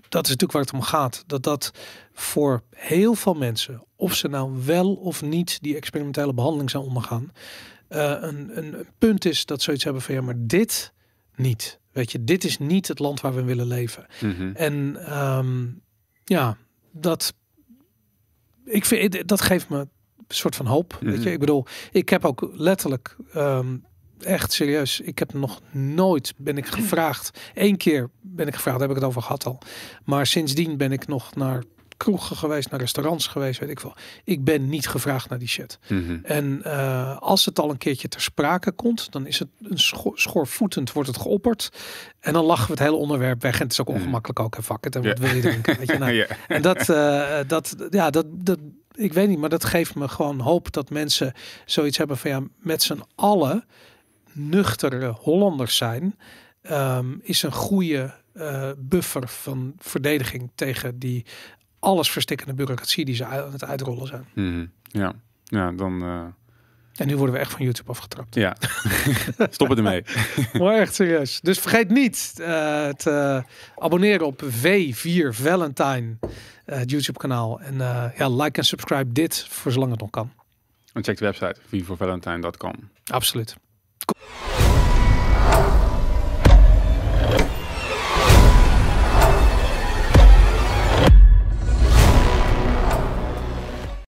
Dat is natuurlijk waar het om gaat. Dat dat voor heel veel mensen, of ze nou wel of niet die experimentele behandeling zijn ondergaan, eh, een, een, een punt is dat zoiets hebben van ja, maar dit niet. Weet je, dit is niet het land waar we willen leven. Mhm. En ehm, ja, dat, ik vind, dat geeft me een soort van hoop. Weet Mhm. je, ik bedoel, ik heb ook letterlijk, ehm, echt serieus, ik heb nog nooit, ben ik gevraagd, één keer ben ik gevraagd, daar heb ik het over gehad al. Maar sindsdien ben ik nog naar kroegen geweest, naar restaurants geweest, weet ik veel. Ik ben niet gevraagd naar die shit. Mhm. En eh, als het al een keertje ter sprake komt, dan is het een scho schoorvoetend, wordt het geopperd. En dan lachen we het hele onderwerp weg. En het is ook Mhm. ongemakkelijk ook. En fuck it, en wat wil je drinken? Weet je, nou, en dat, eh, dat, ja, dat, dat, ik weet niet, maar dat geeft me gewoon hoop dat mensen zoiets hebben van ja, met z'n allen nuchtere Hollanders zijn, ehm, is een goede eh, buffer van verdediging tegen die alles verstikkende bureaucratie die ze aan het uitrollen zijn. Mhm. ja. ja, dan... eh, En nu worden we echt van YouTube afgetrapt. ja, stop het ermee. maar echt serieus. Dus vergeet niet eh, te abonneren op V4 Valentine, eh, het YouTube kanaal. En ja, like en subscribe dit voor zolang het nog kan. En check de website, vivovalentine.com. Absoluut. Cool.